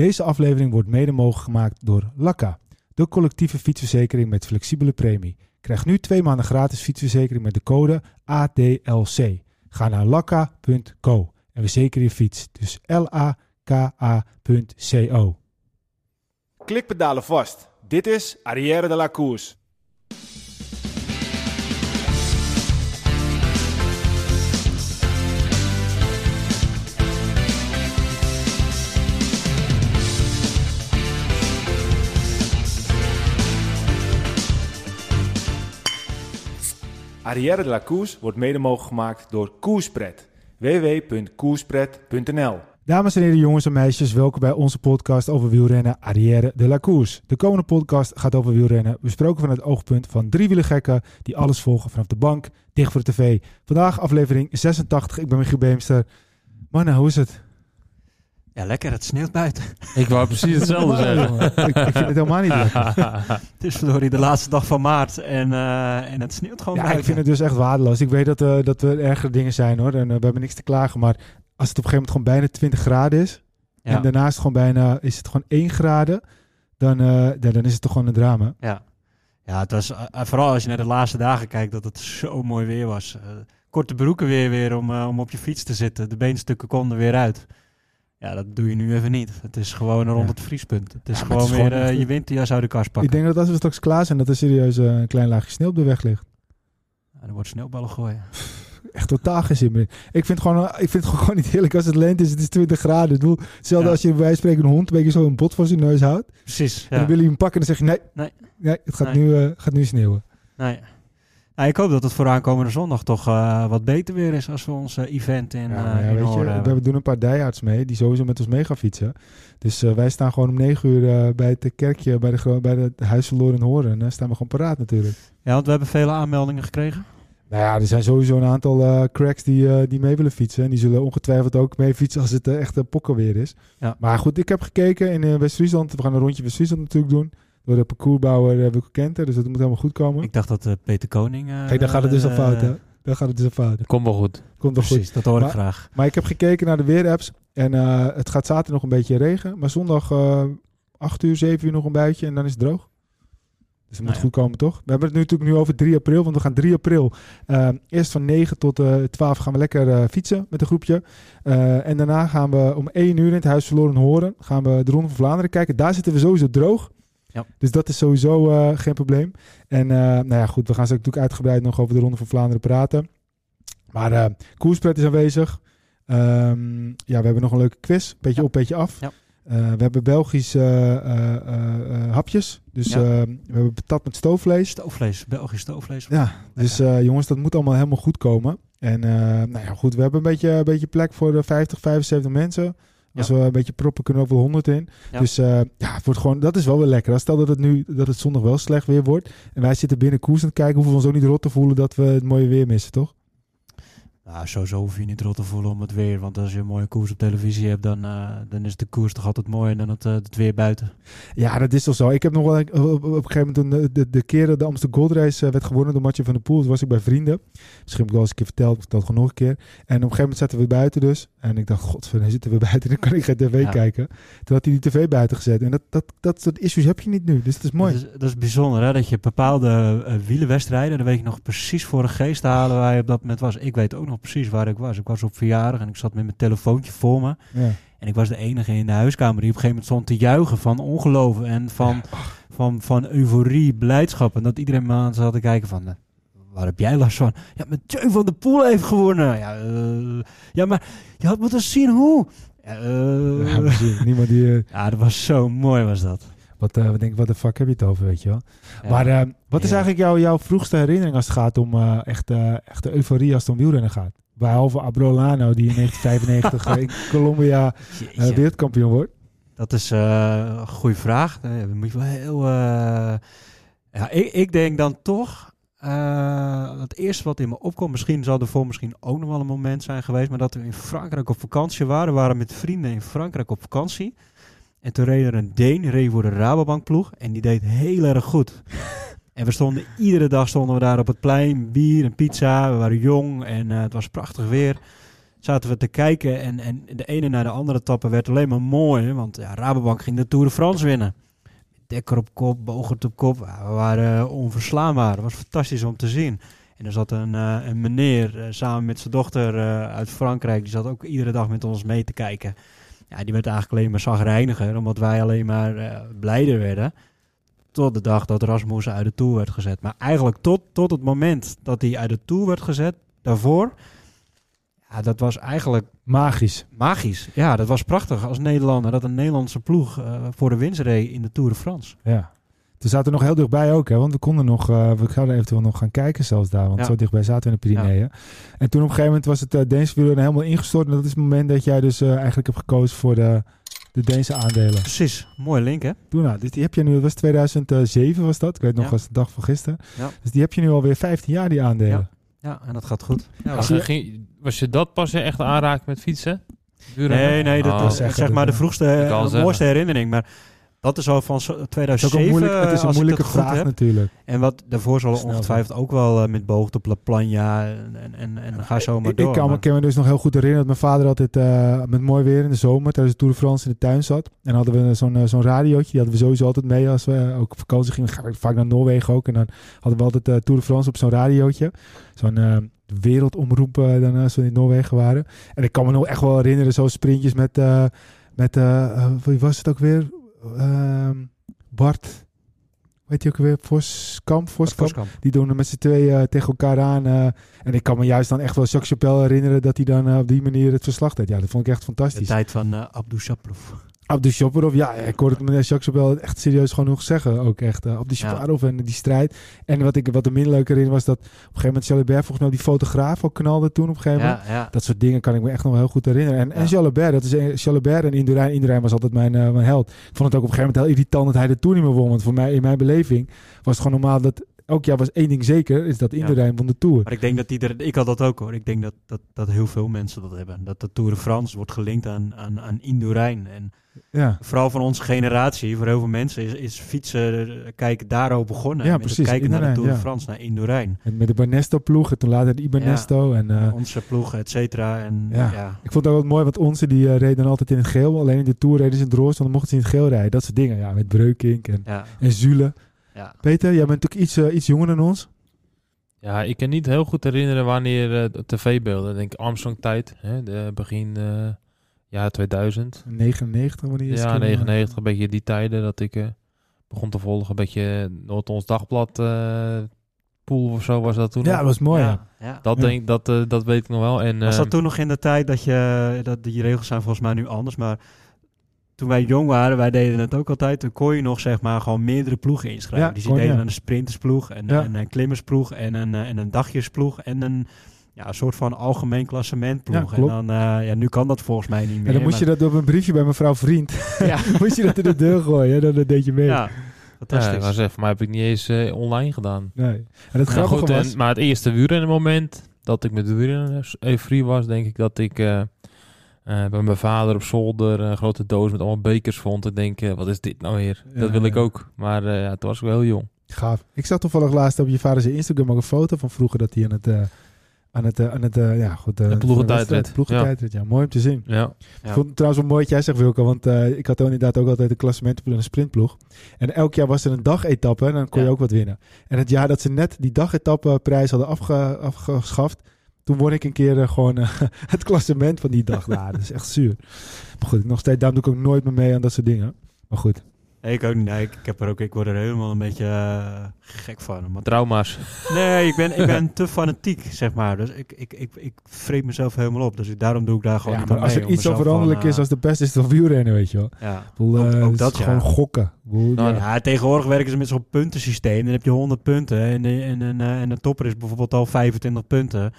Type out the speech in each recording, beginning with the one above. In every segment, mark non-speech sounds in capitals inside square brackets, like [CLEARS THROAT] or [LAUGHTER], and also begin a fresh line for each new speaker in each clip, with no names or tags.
Deze aflevering wordt mede mogelijk gemaakt door Lakka, de collectieve fietsverzekering met flexibele premie. Krijg nu twee maanden gratis fietsverzekering met de code ADLC. Ga naar lakka.co en verzeker je fiets. Dus L-A-K-A.co.
Klikpedalen vast. Dit is Arrière de la Course. Arrière de la Course wordt mede mogelijk gemaakt door Koerspret. www.koerspret.nl
Dames en heren, jongens en meisjes, welkom bij onze podcast over wielrennen Arrière de la. De komende podcast gaat over wielrennen, besproken van het oogpunt van drie wielergekken die alles volgen vanaf de bank, dicht voor de tv. Vandaag aflevering 86, ik ben Michiel Beemster. Mannen, hoe is het?
Ja, lekker. Het sneeuwt buiten.
Ik wou precies hetzelfde [LAUGHS] zeggen.
ik, ik vind het helemaal niet lekker. [LAUGHS]
Het is verdorie de laatste dag van maart en, eh, en het sneeuwt gewoon
Ja,
buiten.
ik vind het dus echt waardeloos. Ik weet dat, eh, dat er ergere dingen zijn hoor, en eh, we hebben niks te klagen, maar als het op een gegeven moment gewoon bijna 20 graden is,
ja.
en daarnaast gewoon bijna, is het gewoon 1 graden, dan, eh, ja, dan is het toch gewoon een drama.
ja. ja, het was vooral als je naar de laatste dagen kijkt dat het zo mooi weer was. Korte broeken weer weer om, om op je fiets te zitten. De beenstukken konden weer uit. Ja, dat doe je nu even niet. Het is gewoon rond het vriespunt. Het is
Ja,
gewoon
het is
weer
gewoon
eh,
echt-
je winterjas uit de kast
Ik
pakken.
denk dat als we straks klaar zijn, dat er serieus eh, een klein laagje sneeuw op de weg ligt.
Ja, er wordt sneeuwballen gooien.
Echt totaal geen zin meer. Ik vind, het gewoon, eh, ik vind het [LAUGHS] gewoon niet heerlijk als het lente is. Het is 20 graden. Ik bedoel, hetzelfde
Ja.
als je bij wijze van spreken een hond een beetje zo een bot voor zijn neus houdt.
Precies.
En dan wil je hem pakken en dan zeg je nee,
Nee.
nee het gaat,
Nee.
Nu, eh, gaat nu sneeuwen.
Nee. Nou, ik hoop dat het voor aankomende zondag toch eh, wat beter weer is als we ons eh, event in,
Ja,
eh in
weet je, we doen een paar diehards mee die sowieso met ons mee gaan fietsen. Dus wij staan gewoon om 9 uur bij het kerkje, bij, de, bij het Huis verloren Horen. En dan staan we gewoon paraat natuurlijk.
Ja, want we hebben vele aanmeldingen gekregen.
Nou ja, er zijn sowieso een aantal cracks die, die mee willen fietsen. En die zullen ongetwijfeld ook mee fietsen als het echt een pokkenweer is.
Ja.
Maar goed, ik heb gekeken in West-Friesland. We gaan een rondje West-Friesland natuurlijk doen. Door de parcoursbouwer uh, Wilco Kenter. Dus dat moet helemaal goed komen.
Ik dacht dat eh, Peter Koning... eh,
Kijk, dan gaat het dus al
eh,
fout, hè? Dan gaat het dus al fout.
Komt wel goed.
Komt wel goed.
Precies, dat hoor ik
Maar-
graag.
Maar ik heb gekeken naar de weerapps. En eh, het gaat zaterdag nog een beetje regen. Maar zondag eh 8 uur, 7 uur nog een buitje. En dan is het droog. Dus het moet
Nou ja.
goed komen, toch? We hebben het nu natuurlijk nu over 3 april. Want we gaan 3 april. eh, eerst van 9 tot eh 12 gaan we lekker eh, fietsen met een groepje. Eh, en daarna gaan we om 1 uur in het Huis Verloren Horen. Gaan we de Ronde van Vlaanderen kijken. Daar zitten we sowieso droog.
Ja.
Dus dat is sowieso eh, geen probleem. En eh, nou ja, goed. We gaan zo natuurlijk uitgebreid nog over de Ronde van Vlaanderen praten. Maar eh Koerspret is aanwezig. Ehm, ja, we hebben nog een leuke quiz. Beetje
Ja.
op, beetje af.
Ja.
We hebben Belgisch eh, hapjes. Dus
Ja.
we hebben patat met stoofvlees.
Stoofvlees, Belgisch stoofvlees.
Ja, dus jongens, dat moet allemaal helemaal goed komen. En nou ja, goed, we hebben een beetje, een beetje plek voor de 50, 75 mensen. Als
Ja.
we een beetje proppen, kunnen we over de 100 in.
Ja.
Dus eh, ja, het wordt gewoon, dat is wel weer lekker. Stel dat het nu, dat het zondag wel slecht weer wordt. En wij zitten binnen koers aan het kijken, hoeven we ons ook niet rot te voelen dat we het mooie weer missen, toch?
Nou, sowieso hoef je niet rot te voelen om het weer. Want als je een mooie koers op televisie hebt, dan, eh, dan is de koers toch altijd mooier dan het, eh, het weer buiten.
Ja, dat is toch zo. Ik heb nog wel een- op, op een gegeven moment toen de, de, de keer dat de Amsterdam Gold Race eh, werd gewonnen door Matje van der Poel, toen was ik bij vrienden. Misschien heb ik wel eens een keer verteld, ik vertel het gewoon nog een keer. En op een gegeven moment zaten we buiten dus. En ik dacht, god, dan zitten we [LAUGHS] buiten, dan kan ik geen tv
Ja.
kijken. Toen had hij die tv buiten gezet. En dat, dat, dat soort issues heb je niet nu, dus dat is mooi.
Dat is, dat is bijzonder, hè? Dat je bepaalde wielenwedstrijden, dan weet ik nog precies voor een geest te halen waar je op dat moment was. Ik weet ook nog precies waar ik was. Ik was op verjaardag en ik zat met mijn telefoontje voor me.
Ja.
En ik was de enige in de huiskamer die op een gegeven moment stond te juichen van ongeloven en van, van, van euforie, blijdschap. En dat iedereen me aan zat te kijken van, eh, waar heb jij last van? Ja, met Jeu van de Poel heeft gewonnen. Ja, eh, ja, maar je had moeten zien hoe. Eh,
Ja. Niemand die,
ja, dat was zo mooi was dat.
Wat, eh, wat denk ik, wat de fuck heb je het over, weet je wel.
Ja.
Maar eh, wat is
Ja.
eigenlijk jouw, jouw vroegste herinnering als het gaat om eh, echt, eh, echte euforie als het om wielrennen gaat? Behalve Abrolano, die in [LAUGHS] 1995 eh, in Colombia wereldkampioen wordt.
Dat is een goede vraag. Dan moet je wel heel. ja, ik, ik denk dan toch. het eerste wat in me opkomt, misschien zal er voor misschien ook nog wel een moment zijn geweest, maar dat we in Frankrijk op vakantie waren. We waren met vrienden in Frankrijk op vakantie. En toen reed er een Deen, reed voor de Rabobank ploeg. En die deed heel erg goed. [LAUGHS] en we stonden, iedere dag stonden we daar op het plein, bier en pizza. We waren jong en eh, het was prachtig weer. zaten we te kijken en, en de ene naar de andere etappe werd alleen maar mooi. Want ja, Rabobank ging de Tour de France winnen. Dekker op kop, Bogert op kop. We waren eh, onverslaanbaar. Dat was fantastisch om te zien. En er zat een, eh, een meneer samen met zijn dochter uit Frankrijk. Die zat ook iedere dag met ons mee te kijken. Ja, die werd eigenlijk alleen maar zagrijniger. Omdat wij alleen maar eh, blijder werden. Tot de dag dat Rasmussen uit de Tour werd gezet. Maar eigenlijk tot, tot het moment dat hij uit de Tour werd gezet. Daarvoor. Ja, dat was eigenlijk
Magisch.
magisch. Ja, dat was prachtig als Nederlander. Dat een Nederlandse ploeg eh, voor de winst reed in de Tour de France.
Ja. Toen zaten we nog heel dichtbij ook, hè? want we konden nog, eh, we zouden eventueel nog gaan kijken zelfs daar, want
Ja.
zo dichtbij zaten we in de Pyreneeën. En toen op een gegeven moment was het uh, Deense wielrennen helemaal ingestort. En dat is het moment dat jij dus eh, eigenlijk hebt gekozen voor de, de Deense aandelen.
Precies. Mooi link, hè?
Toen, nou, dus die heb je nu, dat was 2007 was dat, ik weet nog
Ja.
als de dag van gisteren.
Ja.
Dus die heb je nu alweer 15 jaar, die aandelen.
Ja, en dat gaat goed. Ja,
Was, je, ging- was je dat pas echt aanraken met fietsen?
Nee, nee, dat
Oh.
is
zeggen
zeg maar de vroegste,
zeggen.
mooiste herinnering. Maar dat is al van zo-
Het is
2007.
moeilijk, het is een moeilijke vraag
heb.
natuurlijk.
En wat daarvoor zal ongetwijfeld ook wel eh, met boogd op La Planja en, en, en, en ga zo maar
Ik,
door.
ik kan, me, kan me dus nog heel goed herinneren dat mijn vader altijd eh, met mooi weer in de zomer tijdens de Tour de France in de tuin zat. En hadden we zo'n eh, zo'n radiootje, die hadden we sowieso altijd mee als we ook op vakantie gingen. Ga ik vaak naar Noorwegen ook. En dan hadden we altijd Tour de France op zo'n radiootje. Zo'n wereldomroep eh, dan, als we in Noorwegen waren. En ik kan me nog echt wel herinneren, zo'n sprintjes met, eh, met wie was het ook weer? Ehm, Bart, weet je ook weer? Voskamp, Voskamp.
Voskamp.
Die doen er met z'n tweeën eh, tegen elkaar aan. eh, en ik kan me juist dan echt wel Jacques Chapelle herinneren dat hij dan eh, op die manier het verslag deed. Ja, dat vond ik echt
De
fantastisch.
tijd van Abdou Shaprov.
Abdou Shaparov, ja, ik hoorde het meneer Jacques Chapelle echt serieus gewoon nog zeggen. Ook echt, uh, Abdou
Ja.
Shaparov en die strijd. En wat ik wat er minder leuker in was, dat op een gegeven moment Jalabert volgens mij op die fotograaf ook knalde toen op een gegeven moment.
Ja, ja.
Dat soort dingen kan ik me echt nog heel goed herinneren. En, en
Ja.
Dat is een- Jalabert en Indurain. Indurain was altijd mijn, eh, mijn held. Ik vond het ook op een gegeven moment heel irritant dat hij de Tour niet meer won. Want voor mij, in mijn beleving, was het gewoon normaal dat... Ook ja, was één ding zeker, is dat. Indurain won de Tour.
Maar ik denk dat iedereen, ik had dat ook hoor. Ik denk dat, dat, dat heel veel mensen dat hebben. Dat de Tour de France wordt gelinkt aan, aan, aan. En
Ja.
vooral van onze generatie, voor heel veel mensen, is, is fietsen, kijken daarover begonnen.
Ja,
Met
precies,
kijken naar de Tour de
ja.
France, naar Indurain.
En met de Banesto-ploeg en toen later de Ibanesto. En, eh,
Onze ploeg, et cetera. En
Ja. ik vond het ook wel mooi, want onze die eh, reden altijd in het geel. Alleen in de Tour reden ze in het roze, want dan mochten ze in het geel rijden. Dat soort dingen, ja, met Breukink en, en Zule.
Ja.
Peter, jij bent natuurlijk iets, eh, iets jonger dan ons.
Ja, ik kan niet heel goed herinneren wanneer eh, de tv-beelden. Ik denk Armstrong-tijd, hè, de begin eh jaar 2000.
99, wanneer is
Ja,
het?
99, een beetje die tijden dat ik eh, begon te volgen. Een beetje Noord-Ons Dagblad eh pool of zo was dat toen.
Ja, dat was mooi, ja.
ja.
Dat,
Ja.
denk, dat, eh, dat weet ik nog wel. En,
Was dat toen nog in de tijd dat je, dat die regels zijn volgens mij nu anders, maar toen wij jong waren, wij deden het ook altijd, toen kon je nog zeg maar gewoon meerdere ploegen inschrijven.
Ja,
dus je deden een sprintersploeg en,
Ja.
en een klimmersploeg en een, eh, en een dagjesploeg en een, ja, een soort van algemeen klassementploeg.
Ja,
en dan, eh, ja, nu kan dat volgens mij niet meer.
En dan moest je
maar-
dat op een briefje bij mevrouw Vriend. [LAUGHS]
ja, [LAUGHS]
moest je dat in de deur gooien, hè? dan, dan deed je mee.
ja,
ja,
fantastisch.
ik was even, maar heb ik niet eens eh, online gedaan.
Nee. En het
Nou,
grappige
goed,
was...
en, maar het eerste wielrennen moment dat ik met de wielrennen euforie was, denk ik dat ik eh, eh, bij mijn vader op zolder een grote doos met allemaal bekers vond. Ik denk, eh, wat is dit nou weer?
Ja,
dat wil ik
ja.
ook. Maar eh, ja, toen was ik wel heel jong.
Gaaf. Ik zag toevallig laatst op je vader zijn Instagram ook een foto van vroeger dat hij aan het... eh, aan het, eh, aan het eh, ja, goed, eh,
De ploegentijdrit.
ploegentijdrit, ja. Mooi om te zien.
Ja.
Ja.
Ik vond het trouwens wel mooi wat jij zegt, Wilco. Want eh, ik had ook inderdaad ook altijd een klassementenploeg en een sprintploeg. En elk jaar was er een dagetappe en dan kon je
Ja.
ook wat winnen. En het jaar dat ze net die dagetappenprijs hadden afge, afgeschaft... toen won ik een keer eh, gewoon eh, [LAUGHS] het klassement van die dag. nou, dat is echt zuur. Maar goed, nog steeds, daarom doe ik ook nooit meer mee aan dat soort dingen. Maar goed.
Ik ook niet. Nee, ik, ik heb er ook, ik word er helemaal een beetje eh, gek van. Want
Trauma's.
Nee, ik ben, ik ben [LAUGHS] te fanatiek, zeg maar. Dus ik, ik, ik, ik vreet mezelf helemaal op. Dus ik, daarom doe ik daar gewoon
Ja,
niet
maar
aan
als
mee,
er iets zo veranderlijk is als de beste, is wel wielrennen, weet je wel.
Ja.
Bedoel,
Ook-
eh,
dat,
is
ja.
gewoon gokken. Bedoel,
Nou,
ja.
ja, tegenwoordig werken ze met zo'n puntensysteem. Dan heb je 100 punten en, de- en, en, eh, en de topper is bijvoorbeeld al 25 punten.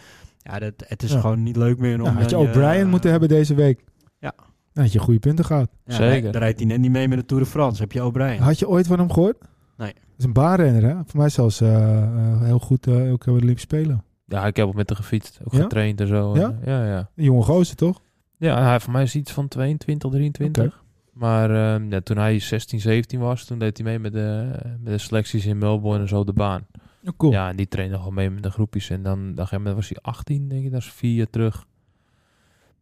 Ja, dat, het is
Ja.
gewoon niet leuk meer om...
Nou, had je ook Brian moeten hebben deze week.
Ja.
Dan had je goede punten gehad.
Ja,
Zeker.
Daar, daar rijdt hij net niet mee met de Tour de France. Heb je O'Brien.
Had je ooit van hem gehoord?
Nee.
Dat is een baanrenner, hè? Voor mij zelfs eh, eh, heel goed uh, ook bij de Olympische Spelen.
Ja, ik heb ook met hem gefietst. Ook
Ja?
getraind en zo.
Ja?
Eh, ja, ja.
Een jonge gozer, toch?
Ja, hij voor mij is iets van 22, 23.
Oké.
Maar ehm, ja, toen hij 16, 17 was, toen deed hij mee met de, met de selecties in Melbourne en zo de baan.
Ja, cool.
Ja, en die trainde gewoon mee met de groepjes. En dan, dan was hij 18, denk ik. Dat is vier jaar terug.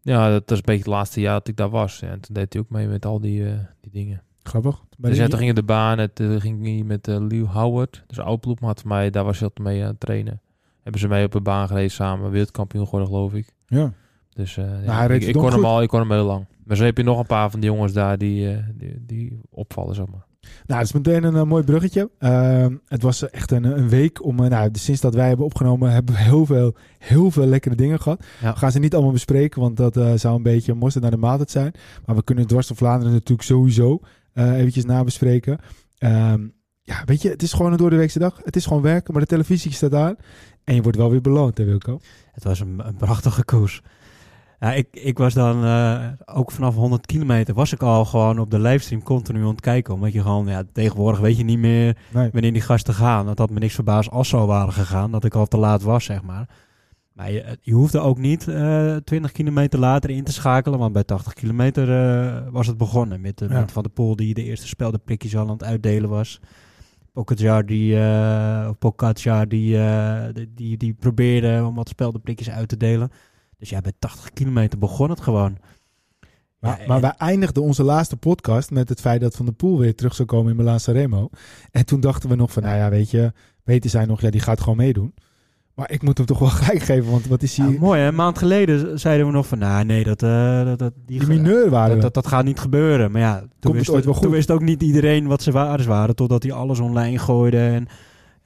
Ja, dat was een beetje het laatste jaar dat ik daar was. Ja, en toen deed hij ook mee met al die, eh, die dingen.
Grappig.
Dus
de-
ja, toen ging de baan, het uh, ging hij met uh, Lew Howard. Dus oude ploegmaat van mij, daar was hij altijd mee aan het trainen. Hebben ze mee op de baan gereden samen, wereldkampioen geworden geloof ik.
Ja.
Dus uh,
hij
ja, ik, kon hem al, ik kon hem heel lang. Maar zo heb je nog een paar van die jongens daar die, eh, die, die opvallen, zeg maar.
Nou, het is meteen een eh, mooi bruggetje. Ehm, het was eh, echt een, een week om, eh, nou, sinds dat wij hebben opgenomen, hebben we heel veel, heel veel lekkere dingen gehad.
Ja.
We gaan ze niet allemaal bespreken, want dat zou een beetje mosterd naar de maaltijd zijn. Maar we kunnen dwars door Vlaanderen natuurlijk sowieso eventjes nabespreken. Ehm, ja, weet je, het is gewoon een doordeweekse dag. Het is gewoon werken, maar de televisie staat aan. En je wordt wel weer beloond, hè Wilco?
Het was een, een prachtige koers. Ja, ik, ik was dan eh, ook vanaf 100 kilometer was ik al gewoon op de livestream continu aan het kijken. Omdat je gewoon, ja, tegenwoordig weet je niet meer
Nee.
wanneer die gasten gaan. Dat had me niks verbaasd als ze al waren gegaan. Dat ik al te laat was, zeg maar. Maar je, je hoefde ook niet eh 20 kilometer later in te schakelen. Want bij 80 kilometer eh, was het begonnen. Met, eh,
Ja.
met Van der Poel die de eerste speldenprikjes al aan het uitdelen was. Pogacar die, eh Pogacar die, eh, die, die, die probeerde om wat speldenprikjes uit te delen. Dus ja, bij 80 kilometer begon het gewoon.
Maar,
Ja,
maar
en-
wij eindigden onze laatste podcast met het feit dat Van der Poel weer terug zou komen in Milaan Sanremo. En toen dachten we nog van, nou ja, weet je, weten zij nog, ja, die gaat gewoon meedoen. Maar ik moet hem toch wel [LAUGHS] gelijk geven, want wat is
Ja,
hier...
mooi hè, een maand geleden zeiden we nog van, nou nee, dat, eh, dat, dat,
die mineur waren
dat, dat, dat gaat niet gebeuren. Maar ja, toen,
het
wist,
ooit wel
toen
goed?
wist ook niet iedereen wat ze waardes waren. Totdat hij alles online gooide. En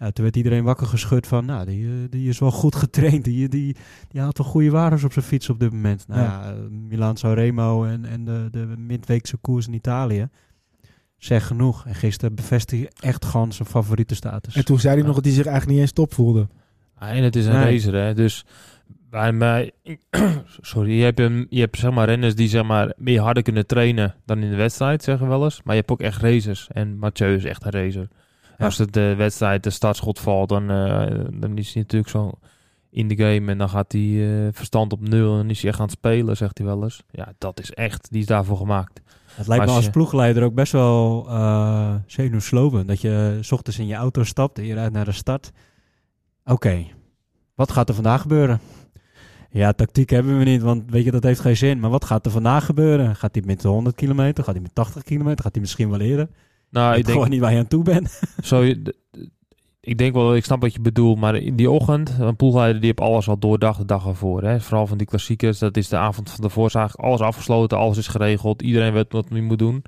ja, toen werd iedereen wakker geschud van, nou, die, eh, die is wel goed [LAUGHS] getraind. Die, die, die haalt wel goede waardes op zijn fiets op dit moment. Nou
Ja.
ja, eh, Milaan Sanremo en, en de, de midweekse koers in Italië. Zeg genoeg. En gisteren bevestigde hij echt gewoon zijn favoriete status.
En toen zei hij nog dat hij zich eigenlijk niet eens top voelde.
Ah, en het is een
Nee.
racer, hè. Dus bij mij... [CLEARS THROAT] Sorry, je hebt, een, je hebt zeg maar renners die zeg maar meer harder kunnen trainen dan in de wedstrijd, zeggen we wel eens. Maar je hebt ook echt racers. En Mathieu is echt een racer.
Ja.
Als het de wedstrijd, de startschot valt, dan, eh, dan is hij natuurlijk zo in de game. En dan gaat hij eh, verstand op nul. En is hij echt aan het spelen, zegt hij wel eens. Ja, dat is echt, die is daarvoor gemaakt.
Het lijkt me
Als je-
ploegleider ook best wel uh, zenuwslopend. Dat je 's ochtends in je auto stapt en je rijdt naar de start. Oké, wat gaat er vandaag gebeuren? Ja, tactiek hebben we niet, want weet je, dat heeft geen zin. Maar wat gaat er vandaag gebeuren? Gaat hij met de 100 kilometer? Gaat hij met 80 kilometer? Gaat hij misschien wel eerder?
Nou,
ik
ik denk,
gewoon niet waar je aan toe bent. [LAUGHS]
zo, ik denk wel, ik snap wat je bedoelt. Maar in die ochtend, een ploegleider die heeft alles al doordacht de dag ervoor. Hè. Vooral van die klassiekers, dat is de avond van tevoren. Is eigenlijk alles afgesloten, alles is geregeld. Iedereen weet wat hij moet doen.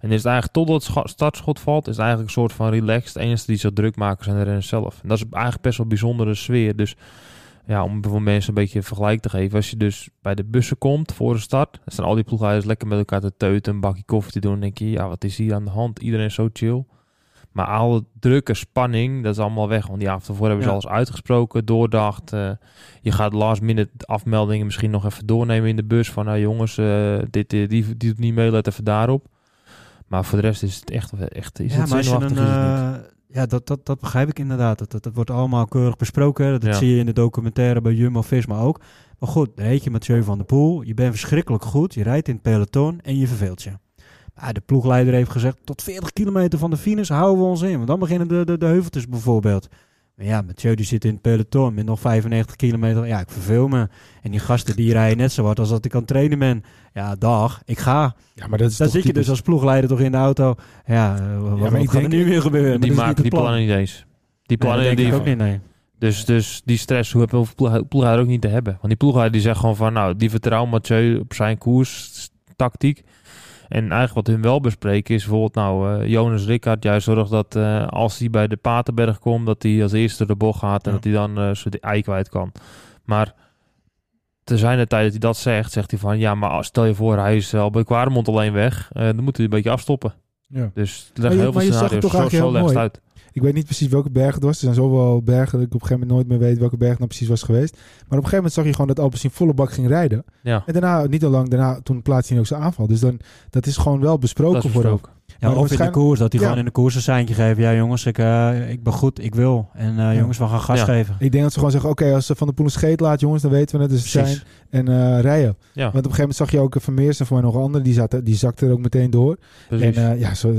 En is het eigenlijk totdat het startschot valt, is het eigenlijk een soort van relaxed. De enige die zich druk maken zijn de renners zelf. En dat is eigenlijk best wel een bijzondere sfeer. Dus ja, om voor mensen een beetje een vergelijk te geven. Als je dus bij de bussen komt voor de start, dan staan al die ploegleiders lekker met elkaar te teuten, een bakje koffie te doen. Dan denk je, ja, wat is hier aan de hand? Iedereen is zo chill. Maar alle drukke spanning, dat is allemaal weg. Want die avond ervoor hebben ze
Ja.
alles uitgesproken, doordacht. eh, je gaat last minute afmeldingen misschien nog even doornemen in de bus. Van nou jongens, eh, dit, eh, die, die doet niet mee, let even daarop. Maar voor de rest is het echt, echt is
ja,
het
maar als je een, ja, dat, dat, dat begrijp ik inderdaad. Dat, dat, dat wordt allemaal keurig besproken. Dat
Ja.
zie je in de documentaire bij Jumbo-Visma ook. Maar goed, dan heet je Mathieu van der Poel. Je bent verschrikkelijk goed. Je rijdt in het peloton en je verveelt je. Maar de ploegleider heeft gezegd, tot 40 kilometer van de finish houden we ons in. Want dan beginnen de, de, de heuveltjes bijvoorbeeld. Maar ja, Mathieu die zit in het peloton met nog 95 kilometer. Ja, ik verveel me. En die gasten die rijden net zo hard als dat ik aan het trainen ben. Ja, dag, ik ga.
Ja, maar dat is
Dan zit je dus als ploegleider toch in de auto. Ja, eh, wat,
maar ik
gaat er
denk-
nu weer gebeuren?
Die maken
niet
die plannen niet eens. Die plannen
denk
die
ik ook niet, nee.
Dus, dus die stress hoe hoeft een ploegleider ook niet te hebben. Want die ploegleider die zegt gewoon van... nou, die vertrouwen Mathieu op zijn koers, tactiek. En eigenlijk wat hun wel bespreken is bijvoorbeeld... nou, eh, Jonas Rickard juist zorgt dat eh, als hij bij de Paterberg komt... dat hij als eerste de bocht gaat en
Ja.
dat hij dan eh zijn ei kwijt kan. Maar te zijn de tijd dat hij dat zegt, zegt hij van... ja, maar stel je voor, hij is al bij Kwaremond alleen weg... eh, dan moet hij een beetje afstoppen.
Ja.
Dus er
je-
heel veel scenario's.
toch
Zo, zo legt uit.
Ik weet niet precies welke berg het was. Er zijn zoveel bergen dat ik op een gegeven moment nooit meer weet welke berg nou precies was geweest. Maar op een gegeven moment zag je gewoon dat Alpecin volle bak ging rijden.
Ja,
En daarna, niet al lang daarna, toen plaatste hij ook zijn aanval. Dus dan, dat is gewoon wel besproken
dat is
vooraf.
Ja, of in de koers, dat hij
Ja.
gewoon in de koers een seintje geeft. Ja jongens, ik, eh, ik ben goed, ik wil. En eh, jongens, we gaan gas
Ja.
geven.
Ik denk dat ze gewoon zeggen, oké, als ze Van de Poel een scheet laat, jongens, dan weten we het, dus het zijn. En eh, rijden.
Ja,
Want op een gegeven moment zag je ook Vermeers en voor mij nog een ander, die, zaten, die zakte er ook meteen door.
precies.
En eh, ja, zo,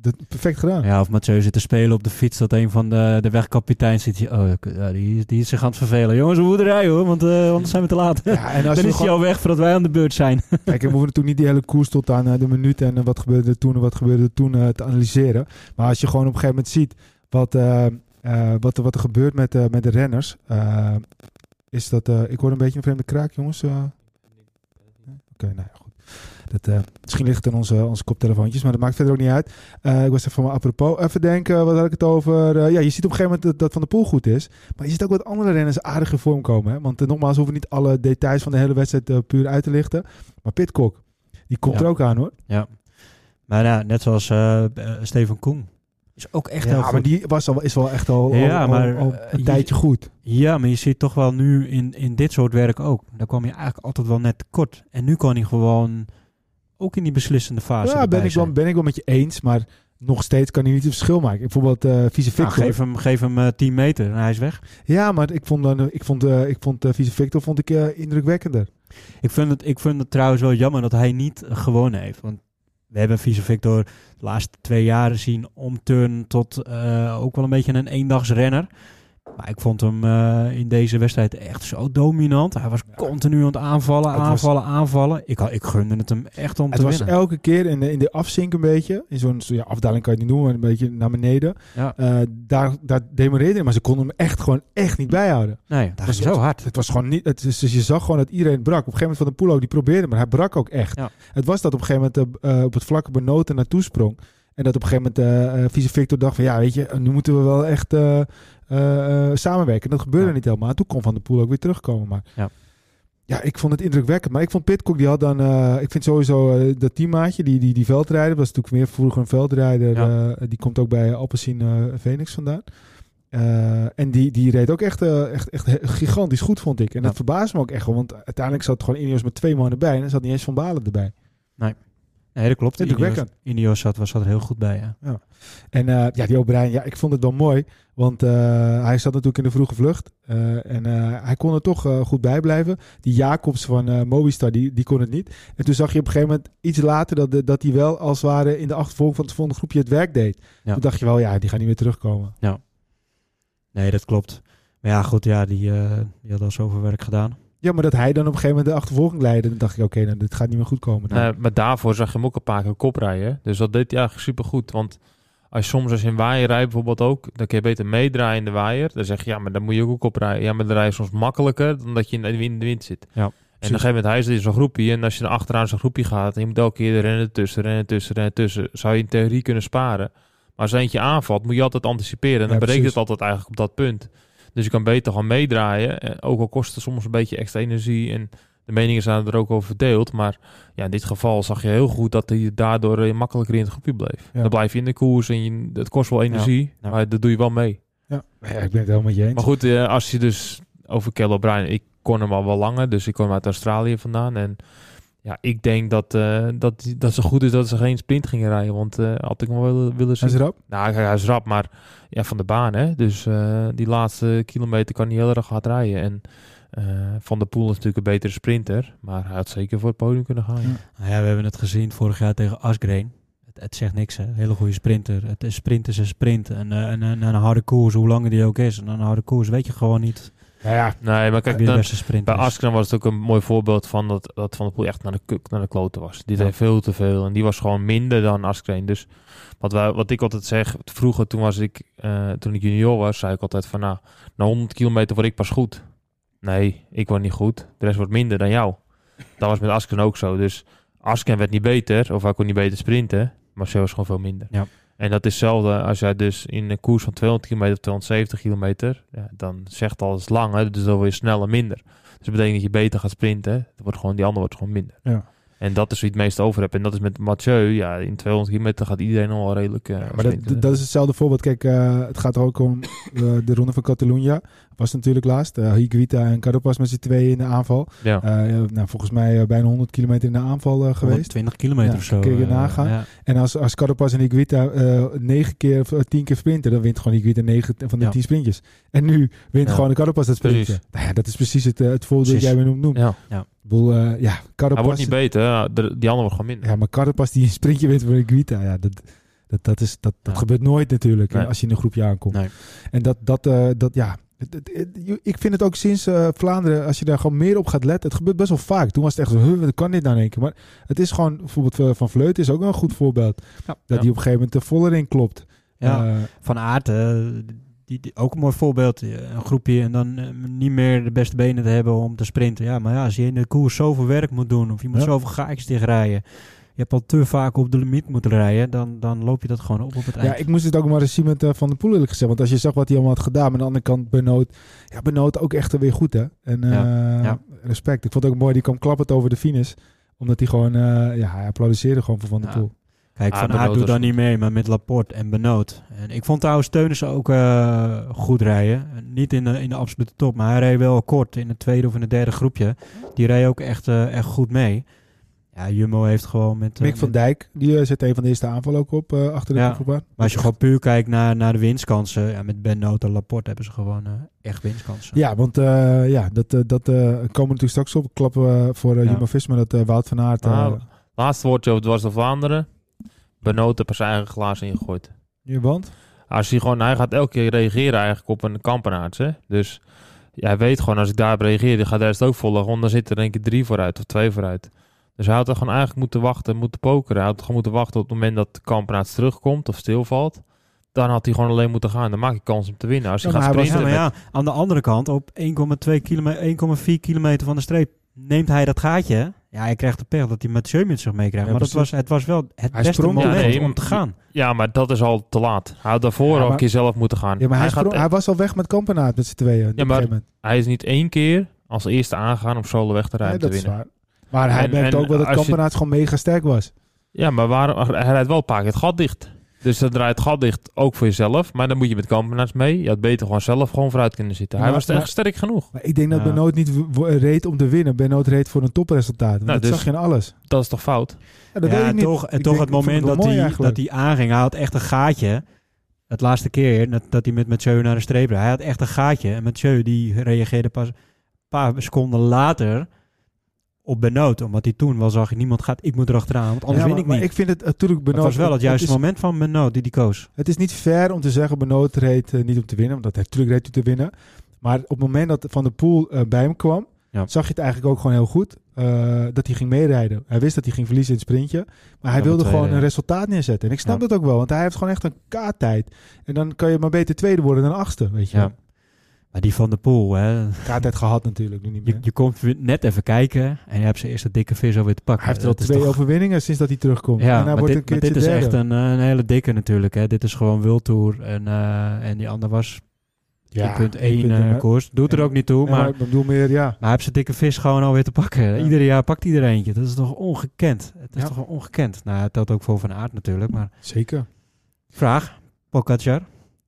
dat, perfect gedaan.
Ja, of Mathieu zit te spelen op de fiets, dat een van de, de wegkapiteins zit. Oh, ja, die, die is zich aan het vervelen. Jongens, we moeten rijden hoor, want eh, anders zijn we te laat.
Ja, en als [LAUGHS]
Dan
je
is hij al weg voordat wij aan de beurt zijn.
kijk, we hoeven natuurlijk niet die hele koers tot aan de minuut en wat gebeurde er toen en wat gebeurde toen eh, te analyseren. Maar als je gewoon op een gegeven moment ziet wat, eh, eh, wat, er- wat er gebeurt met, met de renners, is dat, ik hoor een beetje een vreemde kraak, jongens. Oké, nou ja, goed. Dat, misschien ligt het aan onze, onze koptelefoontjes, maar dat maakt verder ook niet uit. Ik was even van me apropos. Even denken, wat had ik het over? Ja, je ziet op een gegeven moment dat, dat Van de Poel goed is. Maar je ziet ook wat andere renners aardig in vorm komen. Hè? Want nogmaals, we hoeven niet alle details van de hele wedstrijd puur uit te lichten. Maar Pitcock, die komt
Ja.
er ook aan hoor.
Ja. Maar ja, net zoals eh, eh, Steven Koen. Is ook echt heel
Ja,
goed.
maar die was al, is wel echt al,
Ja,
al-
maar,
al
eh,
een
je-
tijdje goed.
Ja, maar je ziet toch wel nu in, in dit soort werk ook. Daar kwam je eigenlijk altijd wel net tekort. En nu kan hij gewoon ook in die beslissende fase
Ja, ben ik, wel,
zijn.
ben ik wel met je eens. Maar nog steeds kan hij niet het verschil maken. Bijvoorbeeld eh Vice
Nou,
Victor.
geef hem, geef hem eh, 10 meter en hij is weg.
Ja, maar ik vond, dan, ik vond, eh, ik vond eh, Vice Victor vond ik, indrukwekkender.
Ik vind, het, ik vind het trouwens wel jammer dat hij niet gewonnen heeft. Want we hebben Vice Victor de laatste twee jaren zien omturnen tot eh, ook wel een beetje een eendagsrenner. Maar ik vond hem eh, in deze wedstrijd echt zo dominant. Hij was continu aan het aanvallen,
Het was-
aanvallen, aanvallen. Ik, ik gunde het hem echt om
Het
te
was
winnen.
elke keer in de, in de afzink een beetje. In zo'n zo, ja, afdaling kan je het niet noemen, maar een beetje naar beneden.
Ja.
Eh, daar, daar demoreerde hij, maar ze konden hem echt gewoon echt niet bijhouden.
Nee, dat
was
zo hard.
Het was gewoon niet. Het dus je zag gewoon dat iedereen brak. Op een gegeven moment van de Poel ook, die probeerde, maar hij brak ook echt.
Ja.
Het was dat op een gegeven moment eh, op het vlakke benoten naartoe sprong. En dat op een gegeven moment eh eh, Vice Victor dacht van ja, weet je, nu moeten we wel echt eh, eh, eh, samenwerken. Dat gebeurde
Ja.
niet helemaal. Toen kon Van de Poel ook weer terugkomen. Maar
Ja.
ja, ik vond het indrukwekkend. Maar ik vond Pitcock, die had dan, eh, ik vind sowieso eh, dat teammaatje, die, die, die veldrijder, was natuurlijk meer vroeger een veldrijder.
Ja.
eh, die komt ook bij eh Phoenix vandaan. Eh, en die, die reed ook echt, eh, echt, echt gigantisch goed, vond ik. En
Ja.
dat verbaasde me ook echt wel. Want uiteindelijk zat gewoon Ineos met twee man erbij. En er zat niet eens Van Balen erbij.
Nee, dat klopt.
Indrukwekkend.
Ineos, zat, was zat er heel goed bij. Ja.
En eh, ja, die O'Brien, ja, ik vond het wel mooi. Want eh, hij zat natuurlijk in de vroege vlucht. Eh, en hij kon er toch goed bij blijven. Die Jacobs van Movistar, die, die kon het niet. En toen zag je op een gegeven moment iets later dat, de- dat hij wel als het ware in de achtervolging van het volgende groepje het werk deed.
Ja.
Toen dacht je wel, ja, die gaat niet meer terugkomen.
Nee, dat klopt. Maar ja, goed, ja, die, die had al zoveel werk gedaan.
Ja, maar dat hij dan op een gegeven moment de achtervolging leidde. Dan dacht ik, oké, nou, dit gaat niet meer goed komen. Nou,
maar daarvoor zag je hem ook een paar keer kop rijden. Dus dat deed hij eigenlijk supergoed. Want als je soms als je in waaier rijdt bijvoorbeeld ook, dan kun je beter meedraaien in de waaier. Dan zeg je, ja, maar dan moet je ook op rijden. Ja, maar dan rij je soms makkelijker dan dat je in de wind, in de wind zit.
Ja,
en op een gegeven moment, hij zit in zo'n groepje. En als je er achteraan zo'n groepje gaat, en je moet elke keer rennen tussen, rennen tussen, rennen tussen. Zou je in theorie kunnen sparen. Maar als er eentje aanvalt, moet je altijd anticiperen. En dan
Ja,
berekent het altijd eigenlijk op dat punt. Dus je kan beter gewoon meedraaien. eh, Ook al kost het soms een beetje extra energie. En de meningen zijn er ook over verdeeld. Maar ja, in dit geval zag je heel goed dat hij daardoor eh, makkelijker in het groepje bleef.
Ja.
Dan blijf je in de koers en je, het kost wel energie.
Ja.
Maar dat doe je wel mee.
ja. ja, ik ben het helemaal met je eens.
Maar goed, eh, als je dus over Kelly O'Brien... Ik kon hem al wel langer, dus ik kwam uit Australië vandaan. En ja, ik denk dat, eh, dat, dat ze goed is dat ze geen sprint gingen rijden. Want eh, had ik hem wel willen, willen
Hij
zien.
is erop.
Nou, hij is rap, maar ja, van de baan, hè. Dus eh, die laatste kilometer kan hij heel erg hard rijden. En eh, Van der Poel is natuurlijk een betere sprinter. Maar hij had zeker voor het podium kunnen gaan. ja.
Ja.
Nou ja, we hebben het gezien vorig jaar tegen Asgreen. Het, het zegt niks, hè. Hele goede sprinter. Het is sprint is een sprint. En, eh, en, en een harde koers, hoe langer die ook is. En een harde koers weet je gewoon niet
Nou ja,
Nee, maar kijk,
de
dan, bij
is.
Askren was het ook een mooi voorbeeld van dat, dat Van der Poel echt naar de, kuk- naar de kloten was. Die
Ja.
deed veel te veel en die was gewoon minder dan Askren. Dus wat, wij, wat ik altijd zeg, vroeger toen, was ik, eh, toen ik junior was, zei ik altijd van nou, na 100 kilometer word ik pas goed. Nee, ik word niet goed. De rest wordt minder dan jou. Dat was met Askren ook zo. Dus Askren werd niet beter, of hij kon niet beter sprinten. Maar ze was gewoon veel minder.
Ja.
En dat is hetzelfde als jij dus in een koers van 200 kilometer of 270 kilometer, ja, dan zegt al is lang, hè, dus dan word je sneller minder. Dus dat betekent dat je beter gaat sprinten. Dat wordt gewoon, die ander wordt gewoon minder. En dat is wie het meest over hebt. En dat is met Mathieu. Ja, in 200 kilometer gaat iedereen al redelijk... eh,
maar dat, dat is hetzelfde voorbeeld. Kijk, eh, het gaat er ook om eh, de ronde van Catalunya. Was natuurlijk laatst. Uh, Higuita en Carapaz met z'n tweeën in de aanval.
ja.
Eh, nou, volgens mij eh, bijna 100 kilometer in de aanval geweest.
20 kilometer
Ja,
of zo.
kun je nagaan.
ja.
En als, als Carapaz en Higuita eh negen keer of eh, tien keer sprinten, dan wint gewoon Higuita negen van de
Ja.
tien sprintjes. En nu wint
Ja.
gewoon de Carapaz dat sprintje.
Precies.
Nou ja, dat is precies het, het voorbeeld dat jij me noemt.
ja.
Eh, ja,
Hij
Carapaz...
wordt niet beter. hè. Die andere wordt gewoon minder.
Ja, maar Carapaz die een sprintje wint voor Higuita, ja, dat, dat, dat, is, dat, dat
Ja.
gebeurt nooit natuurlijk
Nee.
als je in een groepje aankomt.
Nee.
En dat, dat, eh, dat ja... ik vind het ook sinds eh, Vlaanderen, als je daar gewoon meer op gaat letten, het gebeurt best wel vaak. Toen was het echt zo, huh, kan dit nou in één keer? Maar het is gewoon, bijvoorbeeld eh, Van Vleuten is ook wel een goed voorbeeld.
Ja.
Dat
Ja.
hij op een gegeven moment de voller in klopt.
Ja.
Eh,
Van Aert, die, die, ook een mooi voorbeeld. Een groepje en dan niet meer de beste benen te hebben om te sprinten. Ja, maar ja, als je in de koers zoveel werk moet doen of je moet
Ja.
zoveel gaatjes dichtrijden. Je hebt al te vaak op de limiet moeten rijden, dan, dan loop je dat gewoon op op het eind.
Ja, ik moest het ook maar eens zien met eh, Van der Poel eerlijk gezegd. Want als je zag wat hij allemaal had gedaan. Maar aan de andere kant Benoot. Ja, Benoot ook echt weer goed hè. En eh,
Ja, ja.
respect. Ik vond het ook mooi. Die kwam klappend over de finish. Omdat hij gewoon, eh, ja, hij applaudisseerde gewoon voor Van der
Ja.
Poel.
Kijk,
Ah,
Van Aert doet
goed.
niet mee, maar met Laporte en Benoot. En ik vond trouwens Teunissen ook eh, goed rijden. Niet in de, in de absolute top, maar hij reed wel kort in het tweede of in het derde groepje. Die reed ook echt, eh, echt goed mee. Ja, Jumbo heeft gewoon met... eh,
Mick van
met-
Dijk, die eh, zet een van de eerste aanval ook op eh, achter de
Ja. Maar als je gewoon puur kijkt naar, naar de winstkansen, ja, met Benoot en Laporte hebben ze gewoon eh, echt winstkansen.
Ja, want eh, ja, dat, eh, dat eh, komen natuurlijk straks op. Klappen we voor uh,
Ja.
Jumbo-Visma dat eh, Wout van Aert... eh,
Nou, Laatste woordje over het was de Vlaanderen. Benoot heeft er zijn eigen glazen ingegooid.
je want?
Als hij gewoon, hij gaat elke keer reageren eigenlijk op een kampenaarts. Hè? Dus ja, hij weet gewoon, als ik daarop reageer, dan gaat de rest ook volgen. Want dan zit er denk ik drie vooruit of twee vooruit. Dus hij had er gewoon eigenlijk moeten wachten, moeten pokeren. Hij had gewoon moeten wachten op het moment dat de terugkomt of stilvalt. Dan had hij gewoon alleen moeten gaan. Dan maak je kans om te winnen. Als hij
Ja,
gaat
hij was-
sprinten
Ja,
met-
ja, aan de andere kant, op 1,2 kilometer, 1,4 kilometer van de streep, neemt hij dat gaatje. Ja, hij krijgt de pech dat hij met zich meekrijgt.
Ja,
maar dat was, het was wel het
Hij
beste moment
Ja, nee,
om te gaan.
Ja, maar dat is al te laat. Hij had daarvoor
Ja,
al
maar-
een keer zelf moeten gaan.
Ja, maar hij,
gaat,
sprong- hij was al weg met Kampenaert met z'n tweeën. een
maar- hij is niet één keer als eerste aangegaan om solo weg te
Nee,
rijden
dat
te
is
winnen.
Maar hij
En-
merkte
en
ook wel dat
als je-
Kampenaert gewoon mega sterk was.
Ja, maar waarom, hij rijdt wel een paar keer het gat dicht. Dus dan draait het gat dicht ook voor jezelf. Maar dan moet je met kampenaars mee. Je had beter gewoon zelf gewoon vooruit kunnen zitten. Hij
Maar-
was echt
maar-
sterk genoeg.
Maar ik denk dat
Ja.
Benoot niet reed om te winnen. Benoot reed voor een topresultaat. Want
Nou,
dat
dus-
zag je in alles.
Dat is toch fout?
Ja, dat
ja,
weet ik niet.
toch, en
Ik
toch
denk-
het moment dat, hij, dat hij aanging, hij had echt een gaatje. Het laatste keer dat, dat hij met Mathieu naar de streep reed. Hij had echt een gaatje. En Mathieu die reageerde pas een paar seconden later op Benoot. Omdat hij toen wel zag, niemand gaat, ik moet erachteraan. Want anders
Ja,
win ik
maar
niet.
ik vind het natuurlijk Benoot...
het was wel het juiste
is,
moment van Benoot die die koos.
Het is niet fair om te zeggen Benoot reed eh, niet om te winnen. Want dat hij natuurlijk reed hij te winnen. Maar op het moment dat Van der Poel eh, bij hem kwam...
Ja.
zag je het eigenlijk ook gewoon heel goed. eh, dat hij ging meerijden. Hij wist dat hij ging verliezen in het sprintje. Maar hij
Ja,
wilde gewoon een resultaat neerzetten. En ik snap
Ja.
dat ook wel. Want hij heeft gewoon echt een kaarttijd. En dan kan je maar beter tweede worden dan achtste. Weet je
Ja. Maar die van de Poel, hè,
Kaarttijd gehad natuurlijk. Nu niet
je,
meer.
je komt net even kijken en je hebt zijn eerste dikke vis alweer te pakken.
Hij heeft er al twee
toch-
overwinningen sinds dat hij terugkomt.
Ja,
en hij
maar,
wordt
dit,
een
maar dit is
derde.
echt een, eh, een hele dikke natuurlijk. Hè. Dit is gewoon World Tour en, eh, en die ander was
ja,
1.1
1.1,
eh,
maar-
koers. Doet er ook niet toe, maar,
ik bedoel meer, ja.
maar hij heeft zijn dikke vis gewoon alweer te pakken.
Ja.
Ieder jaar pakt er eentje. Dat is toch ongekend? Het is
Ja.
toch ongekend? Nou, het telt ook voor Van Aert natuurlijk. Maar
Zeker.
vraag, Pogacar.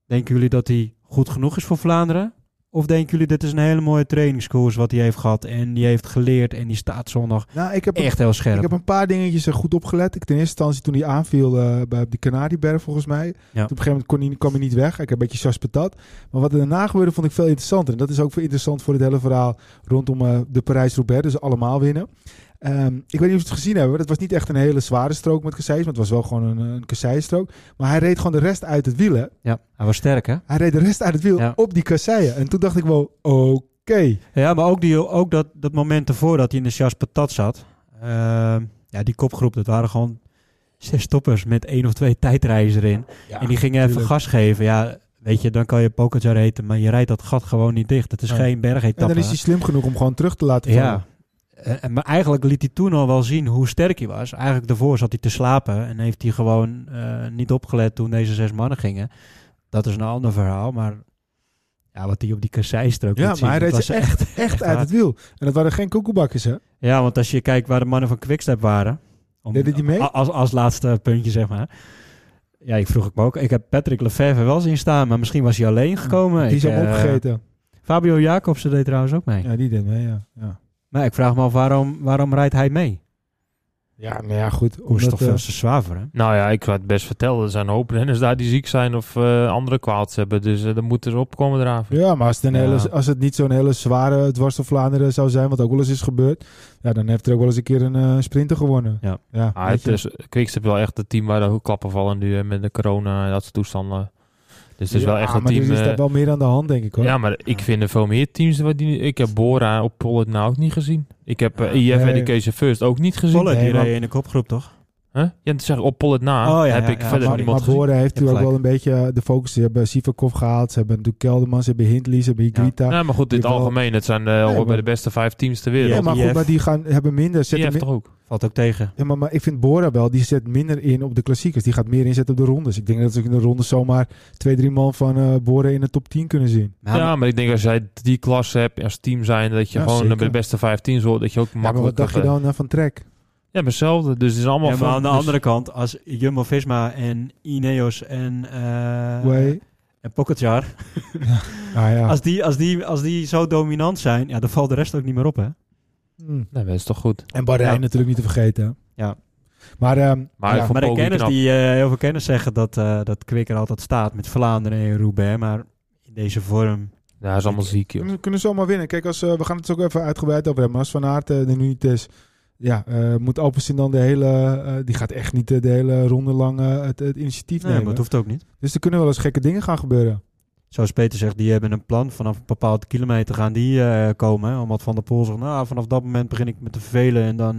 Denken jullie dat hij goed genoeg is voor Vlaanderen? Of denken jullie dit is een hele mooie trainingskoers wat hij heeft gehad en die heeft geleerd en die staat zondag
Nou, ik heb, een,
echt heel scherp?
ik heb een paar dingetjes er goed opgelet. Ik, ten eerste instantie toen hij aanviel eh, bij op die Canarieberg volgens mij. Toen op een gegeven moment kon hij, kwam hij niet weg. Ik heb een beetje sas patat. Maar wat er daarna gebeurde vond ik veel interessanter. En dat is ook veel interessant voor het hele verhaal rondom eh, de Parijs-Roubaix. Dus allemaal winnen. Ehm, ik weet niet of je het gezien hebben. Dat was niet echt een hele zware strook met kasseis. Maar het was wel gewoon een, een kasseistrook. Maar hij reed gewoon de rest uit het wiel. Hè?
Ja, hij was sterk hè?
Hij reed de rest uit het wiel
Ja.
op die kasseien. En toen dacht ik wel, oké.
Ja, maar ook, die, ook dat, dat moment ervoor dat hij in de Jas Patat zat. Ehm, ja, die kopgroep, dat waren gewoon zes toppers met één of twee tijdrijders erin.
Ja,
en die gingen even gas geven. Ja, weet je, dan kan je Pogacar heten, maar je rijdt dat gat gewoon niet dicht. Het is geen
En
bergetappe.
dan is hij slim genoeg om gewoon terug te laten vallen.
Ja. En, en- maar eigenlijk liet hij toen al wel zien hoe sterk hij was. Eigenlijk daarvoor zat hij te slapen en heeft hij gewoon eh, niet opgelet toen deze zes mannen gingen. Dat is een ander verhaal, maar Ja, wat die op die kasseistrook
Ja, maar hij
zien,
reed ze
was
echt, echt uit het wiel. En dat waren geen koekoebakkers, hè?
Ja, want als je kijkt waar de mannen van Quickstep waren... Om,
Deden die mee?
Als, als laatste puntje, zeg maar. Ja, ik vroeg ik me ook. Ik heb Patrick Lefevre wel zien staan, maar misschien was hij alleen gekomen.
Die is
Ik, eh,
opgegeten.
Fabio Jacobsen deed trouwens ook mee.
Ja, die deed mee, ja. Ja,
Maar ik vraag me af, waarom, waarom rijdt hij mee?
ja maar ja, goed.
Koers
Omdat,
toch veel te zwaar voor hem?
Nou ja, ik kan het best vertellen. Er zijn een hoop renners daar die ziek zijn of eh, andere kwaalts hebben. Dus eh dan moeten ze opkomen draven.
ja, maar als het, een
Ja.
hele, als het niet zo'n hele zware dwars Vlaanderen zou zijn, wat ook wel eens is gebeurd, ja, dan heeft er ook wel eens een keer een eh, sprinter gewonnen.
Ja.
ja
Ah, het is, Quickstep wel echt het team waar de hoekklappen vallen nu met de corona en dat soort toestanden. Dus het is
Ja,
wel echt een
maar
team...
er is
eh,
daar wel meer aan de hand, denk ik, hoor.
ja, maar ik vind er veel meer teams. Wat die, ik heb Bora op Pollet nou ook niet gezien. Ik heb eh,
Ja,
EF
nee.
Education First ook niet gezien.
Volle,
nee,
die
maar-
reed in de kopgroep, toch?
Huh? Ja, dat zeg ik op Pollet na.
Oh, ja,
heb
ja,
ik
ja,
verder
maar,
niemand
maar heeft natuurlijk ook wel een beetje eh, de focus. Ze hebben Sivakov gehaald, ze hebben natuurlijk Kelderman, ze hebben Hindley, ze hebben Higuita.
Ja, maar goed, in het algemeen. Het zijn eh,
Nee, maar-
de beste vijf teams ter wereld.
Ja, maar goed, maar die gaan, hebben minder. Zetten
EF
mi-
toch ook?
Valt ook tegen.
ja, maar, maar ik vind Bora wel, die zet minder in op de klassiekers. Die gaat meer inzetten op de rondes. Ik denk dat ze in de ronde zomaar twee, drie man van eh Bora in de top 10 kunnen zien.
Ja, maar ik denk als jij die klasse hebt als team zijn, dat je
Ja,
gewoon
zeker.
bij de beste vijf teams hoort, dat je ook
Ja, maar wat
makkelijk...
dacht je dan van Trek?
Ja, maar hetzelfde. Dus het is allemaal
Ja, maar
van-
aan de
dus-
andere kant, als Jumbo-Visma en Ineos en, eh
Way.
en Pogacar, [LAUGHS]
Ah ja.
als, die, als, die, als die zo dominant zijn, ja, dan valt de rest ook niet meer op, hè?
Hm.
Nee, dat is toch goed.
En Bahrein
Ja.
natuurlijk niet te vergeten.
Ja.
Maar, ehm,
Maar
ja,
Maar de
knap.
die, eh, heel veel kenners zeggen dat, eh dat er altijd staat met Vlaanderen en Roubaix, maar in deze vorm...
Ja, is allemaal ziek, joh.
kunnen, kunnen zomaar winnen. Kijk, als, we gaan het ook even uitgebreid over hebben. Maar als Van Aert er nu niet is, ja, eh, moet Alpecin dan de hele... eh, die gaat echt niet eh, de hele ronde lang het, het initiatief
Nee, maar
nemen.
het hoeft ook niet.
Dus er kunnen wel eens gekke dingen gaan gebeuren.
Zoals Peter zegt, die hebben een plan. Vanaf een bepaald kilometer gaan die komen. Hè? Omdat Van der Poel zegt, nou, vanaf dat moment begin ik met te vervelen en dan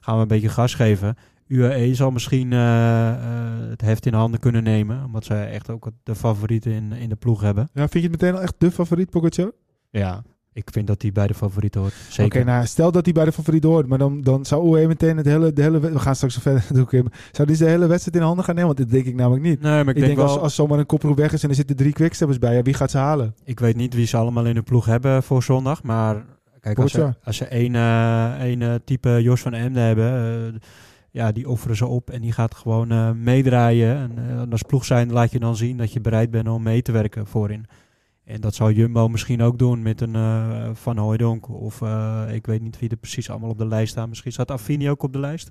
gaan we een beetje gas geven. UAE zal misschien het heft in handen kunnen nemen. Omdat zij echt ook de favorieten in, in de ploeg hebben.
Ja, vind je het meteen al echt de favoriet, Pogacar?
Ja, ik vind dat hij bij de favorieten hoort.
Oké,
Zeker.
nou, stel dat hij bij de favoriet hoort, maar dan, dan zou OE meteen het hele, de hele... We gaan straks zo verder. [LAUGHS] Zou die de hele wedstrijd in handen gaan nemen? Want dat denk ik namelijk niet.
nee, maar ik,
Ik,
denk,
denk,
wel,
als, als zomaar een koproep weg is en er zitten drie quicksteppers bij, ja, wie gaat ze halen?
ik weet niet wie ze allemaal in de ploeg hebben voor zondag. Maar kijk, als ze, als ze één, eh, één eh, type Jos van Emden hebben... eh, ja, die offeren ze op en die gaat gewoon meedraaien. En als ploeg zijn laat je dan zien dat je bereid bent om mee te werken voorin. En dat zal Jumbo misschien ook doen met een eh, Van Hooijdonk. Of eh, ik weet niet wie er precies allemaal op de lijst staan. Misschien staat Affini ook op de lijst.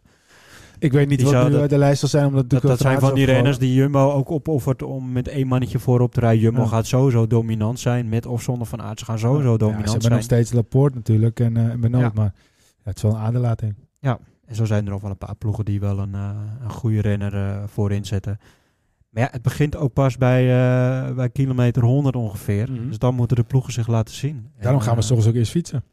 Ik weet niet
Die
wat
zou
nu
dat-
de lijst zal zijn, omdat
Dat, dat zijn van die renners die Jumbo ook opoffert om met één mannetje voorop te rijden. Jumbo
Ja.
gaat sowieso dominant zijn. Met of zonder Van Aert. Ze gaan sowieso
Ja,
dominant
ze hebben
zijn.
nog steeds Laporte natuurlijk en, en Benoot,
Ja.
maar ja, het is wel een aderlating.
En zo zijn er nog wel een paar ploegen die wel een, een goede renner voorin zetten. Maar ja, het begint ook pas bij, eh, bij kilometer 100 ongeveer.
Mhm.
Dus dan moeten de ploegen zich laten zien.
Daarom
En,
gaan we
eh,
soms ook eerst fietsen.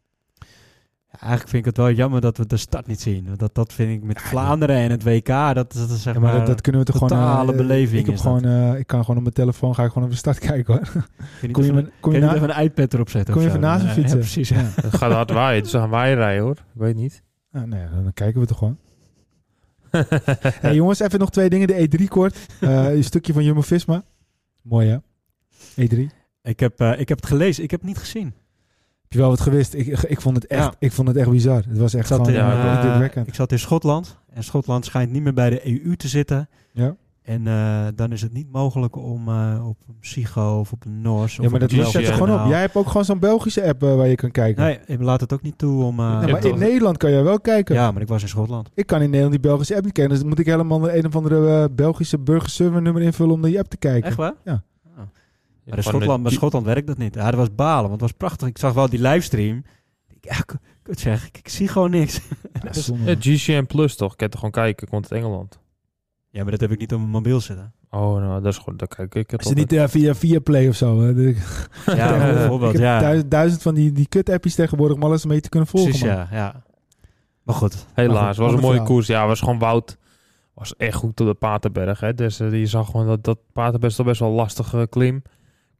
ja, eigenlijk vind ik het wel jammer dat we de start niet zien. Dat, dat vind ik met Vlaanderen en het WK, dat, dat is zeg
Ja, maar
maar...
dat, dat kunnen we toch gewoon...
totale
eh,
beleving
Ik, heb
is
gewoon, eh, ik kan gewoon op mijn telefoon, ga ik gewoon op de start [LAUGHS] kijken hoor.
kun je
Kom je, kom je
even, even een iPad erop zetten
kom je even naast me
Eh,
fietsen?
Ja, precies. Ja. [LAUGHS]
Het gaat hard waaien, dus dan gaan wij rijden hoor. Ik weet niet.
Ah, nee, dan kijken we toch gewoon. [LAUGHS] hey, jongens, even nog twee dingen. De E3 kort. Eh, een stukje van Jumbo-Visma. Mooi hè? E3.
Ik, heb, eh, ik heb het gelezen, ik heb het niet gezien.
Heb je wel wat gewist? Ik, ik, vond het echt,
Ja.
ik vond het echt bizar. Het was echt
Ik zat,
gewoon
in,
eh,
ik zat in Schotland. En Schotland schijnt niet meer bij de EU te zitten.
Ja.
En eh, dan is het niet mogelijk om eh, op een Psycho of op een Noors...
ja,
of
maar
op
dat zet
Belgisch
gewoon op. Jij hebt ook gewoon zo'n Belgische app eh, waar je kan kijken.
Nee, ik laat het ook niet toe om... eh,
Ja,
Ja,
maar in? Nederland kan jij wel kijken.
ja, maar ik was in Schotland.
Ik kan in Nederland die Belgische app niet kennen. Dus moet ik helemaal een of andere Belgische burgerserver nummer invullen om naar die app te kijken.
Echt waar?
Ja.
Oh. Maar in Schotland, maar Schotland werkt dat niet. Ja, dat was balen, want het was prachtig. Ik zag wel die livestream. Ik, ja, kut zeg, ik, ik zie gewoon niks.
Ja, [LAUGHS]
Dus-
GCN Plus toch? Ik heb er gewoon kijken, komt uit Engeland.
Ja, maar dat heb ik niet op mijn mobiel zitten.
Oh, nou, dat is goed. Dat kijk ik. het
Is het niet eh, via, via Play of zo? hè?
Ja, [LAUGHS] bijvoorbeeld, ja.
duizend, duizend van die, die kut-appjes tegenwoordig om alles mee te kunnen volgen.
Precies, ja, ja. Maar goed.
Maar
Helaas,
goed,
was een mooie
verhaal.
koers. Ja, was gewoon Wout. Was echt goed op de Paterberg. Hè. Dus eh, je zag gewoon dat, dat Paterberg is toch best wel een lastige klim.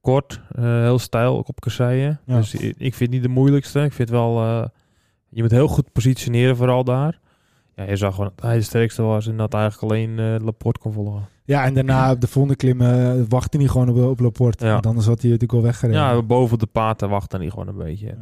Kort, eh, heel stijl, ook op kasseien.
Ja.
Dus ik vind het niet de moeilijkste. Ik vind wel, eh, je moet heel goed positioneren vooral daar. Ja, je zag gewoon dat hij de sterkste was en dat eigenlijk alleen eh, Laporte kon volgen.
Ja, en daarna op [CLEARS THROAT] de volgende klim eh, wachtte hij gewoon op, op Laporte.
Ja.
Want anders had hij natuurlijk al weggereden.
Ja, boven de paten wachten hij gewoon een beetje.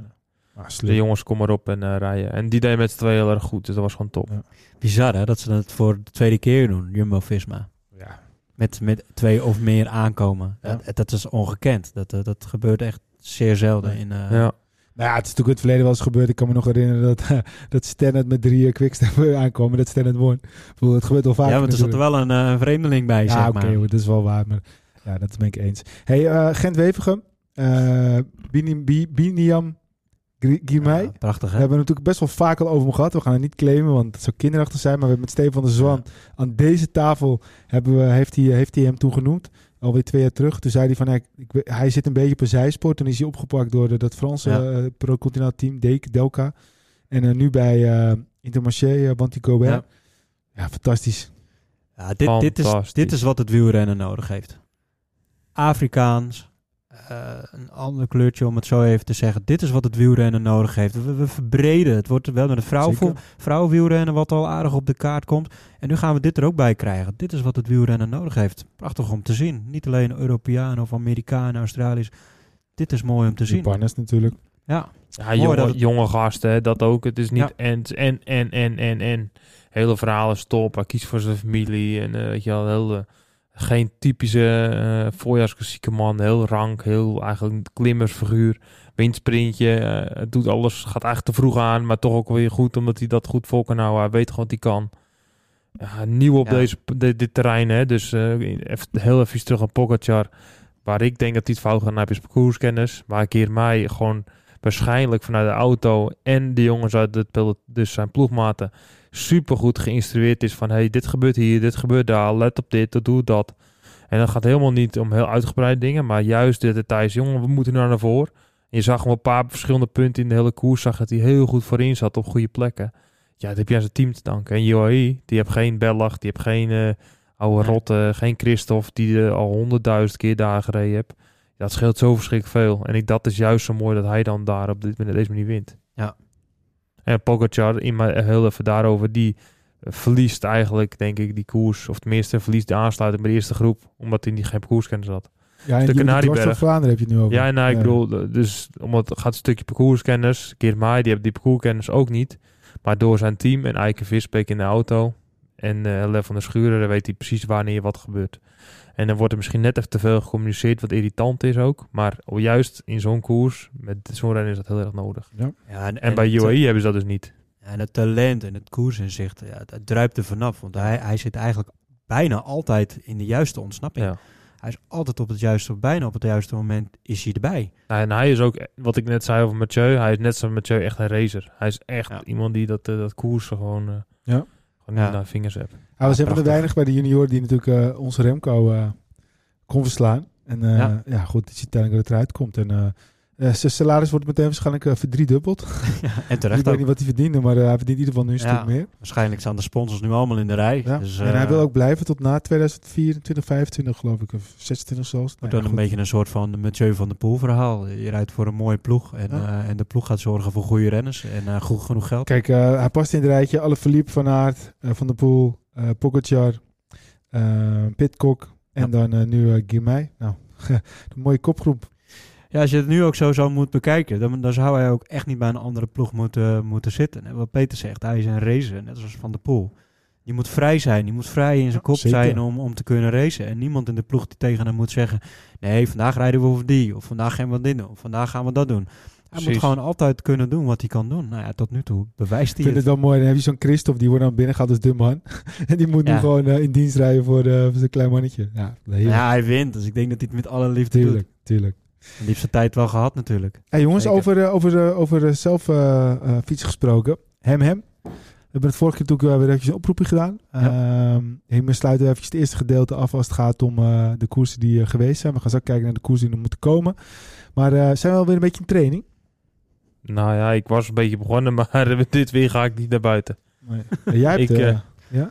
Ah,
De jongens kom maar op en eh, rijden. En die deed met z'n tweeën heel erg goed, dus dat was gewoon top.
Ja.
Bizar hè, dat ze dat voor de tweede keer doen, Jumbo-Visma.
Ja.
Met, met twee of meer aankomen.
Ja.
Dat, dat is ongekend. Dat, dat gebeurt echt zeer zelden. In, eh,
Ja.
Nou ja, het is natuurlijk het verleden wel eens gebeurd. Ik kan me nog herinneren dat, [LAUGHS] dat Stennet met drie uh, quickstep [LAUGHS] aankomen. Dat Stennet won. Ik bedoel, het gebeurt al vaak.
ja, want er zat er wel een, een vreemdeling bij,
Ja,
zeg
oké,
maar.
hoor, dat is wel waar. Maar ja, dat ben ik eens. hey, eh, Gent-Wevergem. eh Bini- Bi- Biniam Girmay.
Ja, prachtig
We
hè?
hebben het natuurlijk best wel vaak al over hem gehad. We gaan het niet claimen, want het zou kinderachtig zijn. Maar we hebben met Steven van der Zwan aan deze tafel hebben we, heeft, hij, heeft hij hem toen genoemd. Alweer twee jaar terug. Toen zei hij van, ik, hij zit een beetje op een zijspoor. Toen is hij opgepakt door de, dat Franse
Ja.
eh, pro-continentaal team, Dek, Delca. En eh, nu bij eh Intermarché, uh, Banty Gobert.
Ja.
Ja. fantastisch.
Ja, dit, dit, is,
Fantastisch.
dit is wat het wielrennen nodig heeft. Afrikaans, eh, een ander kleurtje om het zo even te zeggen. Dit is wat het wielrennen nodig heeft. We, we verbreden. Het wordt wel met het vrouw,
Zeker.
vrouwenwielrennen wat al aardig op de kaart komt. En nu gaan we dit er ook bij krijgen. Dit is wat het wielrennen nodig heeft. Prachtig om te zien. Niet alleen Europeanen of Amerikanen, Australiërs. Dit is mooi om te zien.
Japanners natuurlijk.
Ja,
Ja, jonge,
dat het-
jonge gasten, dat ook. Het is niet
Ja.
en, en, en, en, en, en. Hele verhalen stop, hij kiest voor zijn familie. En eh, weet je wel, heel, geen typische eh voorjaarsklassieke man. Heel rank, heel eigenlijk een klimmersfiguur. Windsprintje, eh, het doet alles, gaat eigenlijk te vroeg aan. Maar toch ook weer goed, omdat hij dat goed vol kan houden. Hij weet gewoon wat hij kan. Ja, nieuw op
Ja.
deze, dit, dit terrein, hè. Dus eh, even, heel even terug aan Pogacar. Waar ik denk dat hij het fout gaat hebben is parcourskennis. Waar ik hier mij gewoon waarschijnlijk vanuit de auto en de jongens uit het pelot, dus zijn ploegmaten, super goed geïnstrueerd is van hey, dit gebeurt hier, dit gebeurt daar, let op dit, doe dat. En dat gaat helemaal niet om heel uitgebreide dingen, maar juist de details. Jongen, we moeten naar naar voren. En je zag hem op een paar verschillende punten in de hele koers, zag dat hij heel goed voorin zat op goede plekken. Ja, dat heb je aan zijn team te danken. En UAE, die heeft geen Bellag, die heeft geen eh, oude. Rotte, geen Christophe, die er al honderdduizend keer daar gereden. Ja, dat scheelt zo verschrikkelijk veel. En ik, dat is juist zo mooi dat hij dan daar op dit, deze manier wint.
Ja.
En Pogacar, in mijn, heel even daarover, die verliest eigenlijk, denk ik, die koers. Of tenminste, verliest de aansluiting bij de eerste groep. Omdat hij niet geen parcourskennis had.
Ja, en
De
de Vlaanderen heb je het nu over.
Ja, nou, ik bedoel, dus omdat het gaat een stukje parcourskennis. Keert mij, die heeft die parcourskennis ook niet. Maar door zijn team en Eike Visbeek in de auto. En eh Lef van der Schuren, dan weet hij precies wanneer wat gebeurt. En dan wordt er misschien net even te veel gecommuniceerd, wat irritant is ook. Maar juist in zo'n koers, met zo'n rennen is dat heel erg nodig.
ja
En, bij UAE hebben ze dat dus niet.
En het talent en het koersinzicht, ja, dat druipt er vanaf. Want hij, hij zit eigenlijk bijna altijd in de juiste ontsnapping.
Ja.
Hij is altijd op het juiste, of bijna op het juiste moment is hij erbij.
Nou, En hij is ook, wat ik net zei over Mathieu, hij is net zoals Mathieu echt een racer. Hij is echt
Ja.
iemand die dat, eh, dat koersen gewoon, eh
Ja.
Gewoon
Ja.
niet naar vingers heeft.
Hij was
Ja,
een van de weinigen bij de junioren die natuurlijk eh, onze Remco eh, kon verslaan. En eh, ja.
Ja.
goed, het ziet uiteindelijk dat het eruit komt. En eh, eh, zijn salaris wordt meteen waarschijnlijk uh, verdriedubbeld. [LAUGHS]
en
ik
terecht
weet
ook.
niet wat hij verdiende, maar eh, hij verdient in ieder geval nu een
Ja.
stuk meer.
Waarschijnlijk staan de sponsors nu allemaal in de rij.
Ja.
Dus,
en hij
eh,
wil ook blijven tot na 2024, 25 geloof ik. Of 26 zelfs.
wordt dan
ja,
een
goed.
beetje een soort van de Mathieu van der Poel verhaal. Je rijdt voor een mooie ploeg en,
Ja.
eh, en de ploeg gaat zorgen voor goede renners en eh, goed genoeg geld.
Kijk, eh, hij past in het rijtje. Alle Philippe van Aert, eh, Van der Poel, eh Pogacar, eh Pitcock en
Ja.
dan eh, nu uh. Nou, [LAUGHS] een mooie kopgroep.
Ja, als je het nu ook zo zou moet bekijken, dan, dan zou hij ook echt niet bij een andere ploeg moeten, moeten zitten. En wat Peter zegt, hij is een racer, net zoals Van der Poel. Die moet vrij zijn, die moet vrij in zijn kop
zeker.
zijn om, om te kunnen racen. En niemand in de ploeg die tegen hem moet zeggen... nee, vandaag rijden we over die, of vandaag gaan we dit doen, of vandaag gaan we dat doen. Hij moet gewoon altijd kunnen doen wat hij kan doen. Nou ja, tot nu toe bewijst
Ik
hij
vind
het.
het wel mooi. Dan heb je zo'n Christophe, die wordt dan binnen gehaald als de man. [LAUGHS] en die moet nu gewoon eh, in dienst rijden voor, de, voor zijn klein mannetje. Ja.
Ja, hij wint, dus ik denk dat hij het met alle liefde
tuurlijk, tuurlijk.
doet. Liefste tijd wel gehad natuurlijk.
Hey, jongens,
Zeker.
over, eh, over, eh, over eh, zelf eh, eh, fietsen gesproken. Hem, hem. We hebben het vorige keer natuurlijk wel weer eventjes een oproepje gedaan.
Ja.
Ehm, we sluiten even het eerste gedeelte af als het gaat om eh, de koersen die eh, geweest zijn. We gaan zo kijken naar de koersen die er moeten komen. Maar eh, zijn we alweer een beetje in training?
Nou ja, ik was een beetje begonnen, [LAUGHS] maar met dit weer ga ik niet naar buiten.
Nee. Jij hebt...
Ik,
ja?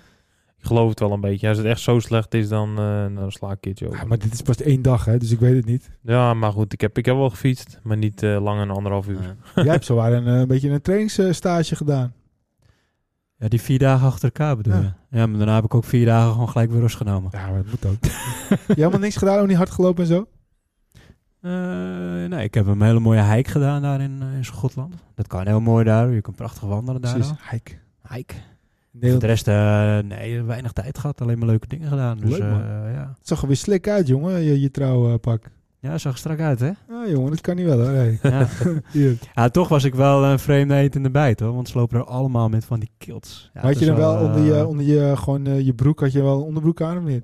Ik geloof het wel een beetje. Als het echt zo slecht is, dan, eh, dan sla ik een keertje over.
Ja, maar dit is pas één dag, hè, dus ik weet het niet.
Ja, maar goed, ik heb, ik heb wel gefietst, maar niet eh, lang een anderhalf uur.
Ja. [LAUGHS]
Jij hebt zowaar een, eh, een beetje een trainingsstage gedaan.
Ja, die vier dagen achter elkaar bedoel
Ja.
je? Ja, maar daarna heb ik ook vier dagen gewoon gelijk weer rust genomen.
Ja, maar dat moet ook. [LAUGHS] je helemaal niks gedaan, ook niet hard gelopen en zo?
Eh, nee, ik heb een hele mooie hike gedaan daar in, eh, in Schotland. Dat kan heel mooi daar. Je kan prachtig wandelen daar.
Precies, hike.
Hike. Voor de rest, eh, nee, weinig tijd gehad. Alleen maar leuke dingen gedaan. Dus,
Leuk, man.
eh, ja.
Het zag er weer slik uit, jongen, je, je trouwpak.
ja, zag er strak uit, hè?
Ah, jongen, dat kan niet wel, hoor. Hey.
Ja. [LAUGHS] Ja, toch was ik wel een vreemde eend in de bijt, hoor. Want ze lopen er allemaal met van die kilts. Ja,
had
het
je dan wel onder je,
eh,
onder je, gewoon, eh, je broek, had je wel een onderbroek aan of niet?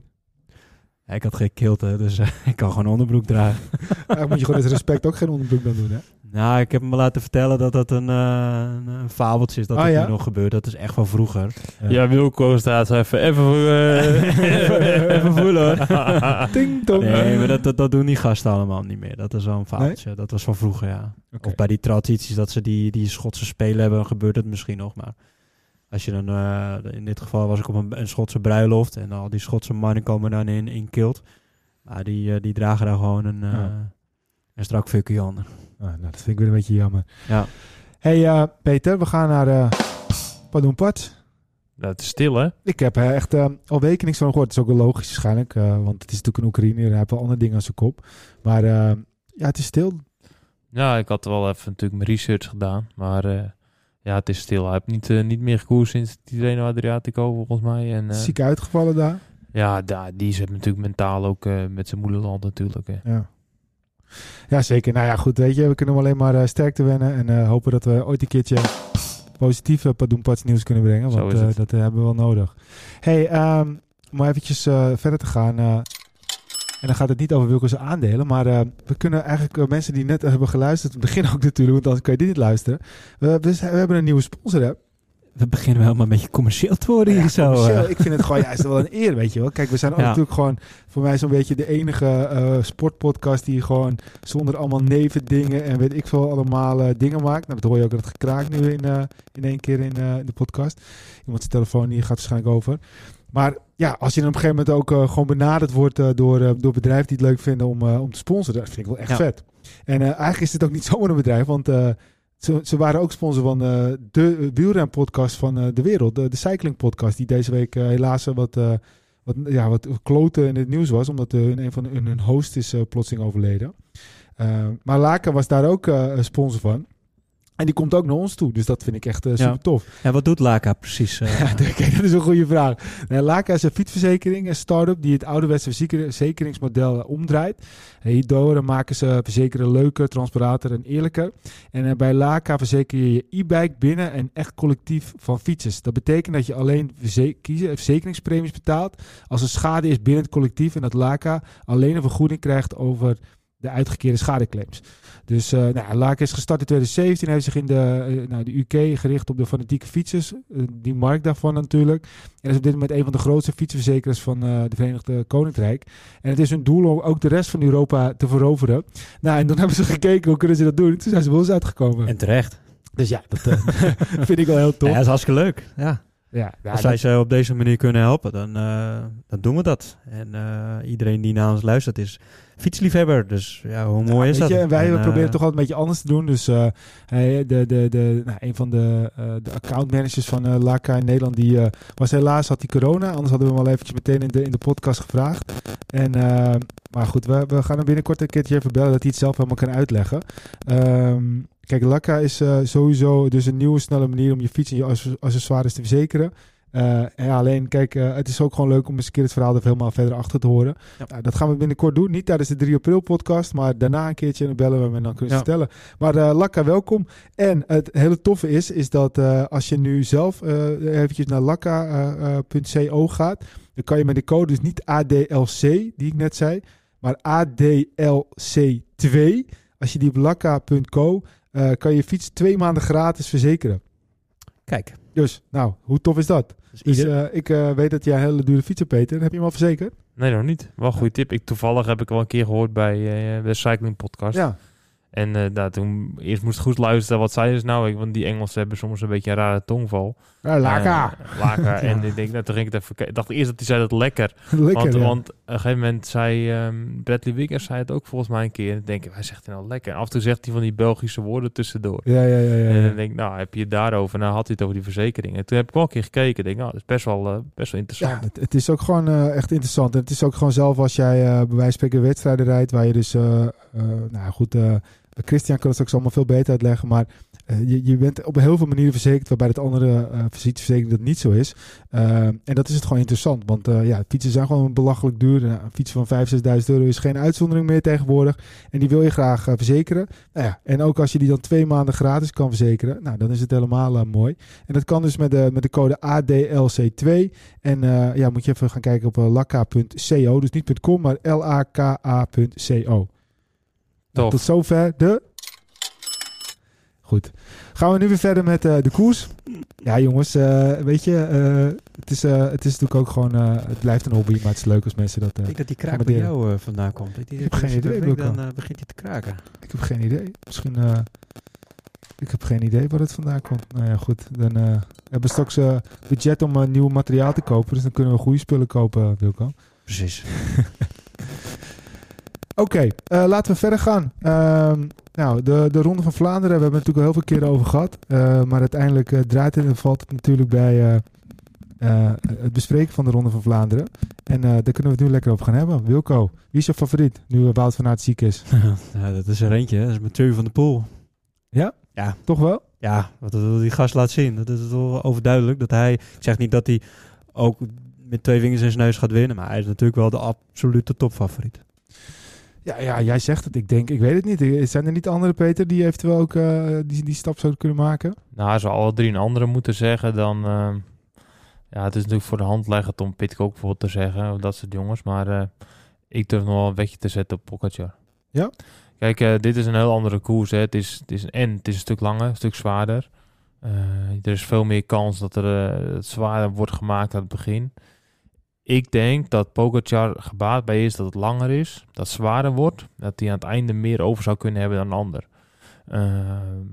ja, ik had geen kilt, hè, dus eh, [LAUGHS] ik kan gewoon onderbroek dragen.
Eigenlijk moet je gewoon uit respect ook geen onderbroek dan doen, hè?
Nou, ik heb me laten vertellen dat dat een, eh, een, een fabeltje is dat
Ah,
het
ja?
nu nog gebeurt. Dat is echt van vroeger.
Ja, Wilco staat zo even, even, eh, [LAUGHS]
Even voelen, hoor. [LAUGHS]
Ting tong.
Nee, maar dat, dat, dat doen die gasten allemaal niet meer. Dat is wel een fabeltje. Dat was van vroeger, ja. Of bij die tradities dat ze die, die Schotse spelen hebben, gebeurt het misschien nog. Maar als je dan, eh, in dit geval was ik op een, een Schotse bruiloft en al die Schotse mannen komen dan in, in kilt. Maar die, eh, die dragen daar gewoon een, eh,
Ja.
een strak fuckje onder.
Ah, nou, dat vind ik weer een beetje jammer.
Ja.
hey, eh, Peter, we gaan naar uh, Padoenpad.
Dat is stil, hè?
Ik heb er echt eh, al weken niks van gehoord. Het is ook wel logisch waarschijnlijk, eh, want het is natuurlijk een Oekraïne. Hij heeft wel andere dingen aan zijn kop. Maar eh, ja, het is stil.
Ja, ik had wel even natuurlijk mijn research gedaan. Maar eh, ja, het is stil. Hij heeft niet, eh, niet meer gekoerst sinds die Reno Adriatico, volgens mij. En, eh,
Ziek uitgevallen daar.
ja, daar, die zit natuurlijk mentaal ook eh, met zijn moederland natuurlijk. Hè.
Ja. Ja, zeker. Nou ja, goed, weet je, we kunnen hem alleen maar eh, sterk te wennen. En eh, hopen dat we ooit een keertje positieve Padoenpads nieuws kunnen brengen. Want eh, dat eh, hebben we wel nodig. hey, ehm, om maar eventjes eh, verder te gaan. eh, en dan gaat het niet over Wilco's aandelen. Maar eh, we kunnen eigenlijk eh, mensen die net hebben geluisterd... [LAUGHS] het begin ook natuurlijk, want anders kan je dit niet luisteren. We, we, we hebben een nieuwe sponsor, hè?
We beginnen wel maar een beetje commercieel te worden hier zo. eh.
Ik vind het gewoon juist wel een eer, weet je wel. Kijk, we zijn ook
Ja.
natuurlijk gewoon voor mij zo'n beetje de enige eh, sportpodcast die gewoon zonder allemaal nevendingen en weet ik veel allemaal eh, dingen maakt. Nou, dat hoor je ook dat gekraak nu in, eh, in één keer in, in de podcast. Iemand zijn telefoon die gaat waarschijnlijk over. Maar ja, als je dan op een gegeven moment ook gewoon benaderd wordt door, door bedrijven die het leuk vinden om, om te sponsoren, dat vind ik wel echt
Ja.
vet. En eigenlijk is dit ook niet [LAUGHS] zomaar een bedrijf, want ze, ze waren ook sponsor van eh, de wielrenpodcast van eh, de wereld. De, de cycling podcast die deze week eh, helaas wat, wat, ja, wat kloten in het nieuws was. Omdat eh, een van hun, hun host is plotseling overleden. Maar Laka was daar ook een sponsor van. En die komt ook naar ons toe. Dus dat vind ik echt eh, super tof.
En wat doet Laka precies? eh? [LAUGHS]
Ja, kijk, dat is een goede vraag. Nee, Laka is een fietsverzekering, een start-up die het ouderwetse verzeker- verzekeringsmodel eh, omdraait. Hierdoor maken ze verzekeren leuker, transparanter en eerlijker. En bij Laka verzeker je je e-bike binnen en echt collectief van fietsers. Dat betekent dat je alleen verzekeringspremies betaalt als er schade is binnen het collectief en dat Laka alleen een vergoeding krijgt over de uitgekeerde schadeclaims. Dus eh nou, Laka is gestart in 2017. heeft zich in de, eh, nou, de UK gericht op de fanatieke fietsers. eh, die markt daarvan natuurlijk. En is op dit moment een van de grootste fietsverzekeraars van eh de Verenigde Koninkrijk. En het is hun doel om ook de rest van Europa te veroveren. Nou, en dan hebben ze gekeken hoe kunnen ze dat doen. Toen zijn ze wel eens uitgekomen.
En terecht.
dus ja, dat eh, [LAUGHS] [LAUGHS] vind ik wel heel tof.
Ja, dat is hartstikke leuk. Ja.
Ja, ja,
Als
dat-
wij ze op deze manier kunnen helpen, dan, eh, dan doen we dat. En eh, iedereen die naar ons luistert is fietsliefhebber. Dus ja, hoe mooi
Ja,
is
weet
dat?
Je, wij
En, eh,
proberen het toch altijd een beetje anders te doen. Dus eh, de, de, de, nou, een van de, eh de accountmanagers van eh Laka in Nederland, die eh, was helaas had die corona. Anders hadden we hem al eventjes meteen in de, in de podcast gevraagd. En, eh, maar goed, we, we gaan hem binnenkort een keertje even bellen dat hij het zelf helemaal kan uitleggen. Ehm, kijk, Laka is eh, sowieso dus een nieuwe, snelle manier om je fiets en je access- accessoires te verzekeren. Eh, ja, alleen, kijk, eh, het is ook gewoon leuk om eens een keer het verhaal er helemaal verder achter te horen.
Ja.
Nou, dat gaan we binnenkort doen. Niet tijdens de 3 april podcast, maar daarna een keertje. En bellen we hem en dan kunnen ze
Ja.
vertellen. Maar eh Lakka, welkom. En het hele toffe is, is dat als je nu zelf eventjes naar lakka.co gaat, dan kan je met de code, dus niet ADLC, die ik net zei, maar ADLC2. Als je die op lakka.co, kan je je fiets twee maanden gratis verzekeren.
Kijk,
Dus, nou, hoe tof is dat?
Dus
Dus
ieder-
eh, ik eh, weet dat jij een hele dure fiets hebt, Peter. Heb je hem al verzekerd?
Nee, nog niet. Wel een goede tip. Ik, toevallig heb ik wel een keer gehoord bij eh, de Cycling Podcast.
Ja.
En eh daar toen eerst moest ik goed luisteren. Wat zeiden ze nou? Ik, want die Engelsen hebben soms een beetje een rare tongval.
Ja, Laka.
Eh, Laka. [LAUGHS] En ik denk, nou, toen ging ik het even kijken. Ik dacht eerst dat hij zei dat lekker. [LAUGHS]
Lekker,
want,
ja.
want een gegeven moment zei ehm, Bradley Wiggins zei het ook volgens mij een keer. En dan denk ik, hij zegt het nou lekker. En af en toe zegt hij van die Belgische woorden tussendoor.
Ja, ja, ja. ja,
En dan denk ik, nou, heb je het daarover? Nou, had hij het over die verzekering. En toen heb ik wel een keer gekeken. Ik denk, nou, dat is best wel, eh, best wel interessant.
Het, het is ook gewoon echt interessant. En het is ook gewoon zelf als jij bij wijze van spreken wedstrijden rijdt, waar je dus, nou goed, eh, Christian kan het ook allemaal veel beter uitleggen, maar eh, je, je bent op heel veel manieren verzekerd, waarbij het andere eh verzekering dat niet zo is. Eh, en dat is het gewoon interessant, want ja, fietsen zijn gewoon belachelijk duur. Een fiets van 5.000, 6.000 euro is geen uitzondering meer tegenwoordig. En die wil je graag verzekeren. Nou ja, en ook als je die dan twee maanden gratis kan verzekeren, nou, dan is het helemaal mooi. En dat kan dus met de, met de code ADLC2. En ja, moet je even gaan kijken op uh, lakka.co. Dus niet .com, maar L-A-K-A.co. Nou,
Tof.
tot zover de... Goed. Gaan we nu weer verder met eh, de koers. Ja, jongens, eh, weet je, eh, het, is, eh, het is natuurlijk ook gewoon, eh, het blijft een hobby, maar het is leuk als mensen dat... eh,
Ik denk dat die kraak bij jou eh, vandaan komt. Ik,
heb geen idee.
Dan begint hij te kraken.
ik heb geen idee. Misschien, eh, ik heb geen idee waar het vandaan komt. Nou ja, goed. Dan eh, hebben we straks eh, budget om nieuw materiaal te kopen. Dus dan kunnen we goede spullen kopen, Wilco.
Precies. [LAUGHS]
Oké, eh, laten we verder gaan. Ehm, nou, de, de Ronde van Vlaanderen, we hebben het natuurlijk al heel veel keren over gehad. Eh, maar uiteindelijk eh, draait het en valt het natuurlijk bij het bespreken van de Ronde van Vlaanderen. En daar kunnen we het nu lekker over gaan hebben. Wilco, wie is je favoriet nu Wout van Aert ziek is? [LAUGHS]
ja, dat is er eentje. hè. Dat is Mathieu van der Poel.
Toch wel?
Ja, wat wat die gast laat zien. Dat is wel overduidelijk. Dat hij, ik zeg niet dat hij ook met twee vingers in zijn neus gaat winnen. Maar hij is natuurlijk wel de absolute topfavoriet.
Ja, ja, jij zegt het. Ik denk, ik weet het niet. Eh, Zijn er niet andere, Peter, die eventueel ook eh, die, die stap zouden kunnen maken?
Nou, als we alle drie een andere moeten zeggen, dan... ehm, ja, het is natuurlijk voor de hand liggend om Pitcock bijvoorbeeld te zeggen. Of dat soort jongens. Maar eh, ik durf nog wel een wetje te zetten op Pogacar.
Ja?
Kijk, eh, dit is een heel andere koers. Hè. Het, is, het is een en het is een stuk langer, een stuk zwaarder. Eh, er is veel meer kans dat er eh, het zwaarder wordt gemaakt aan het begin. Ik denk dat Pogacar gebaat bij is dat het langer is, dat het zwaarder wordt, dat hij aan het einde meer over zou kunnen hebben dan een ander. Ehm,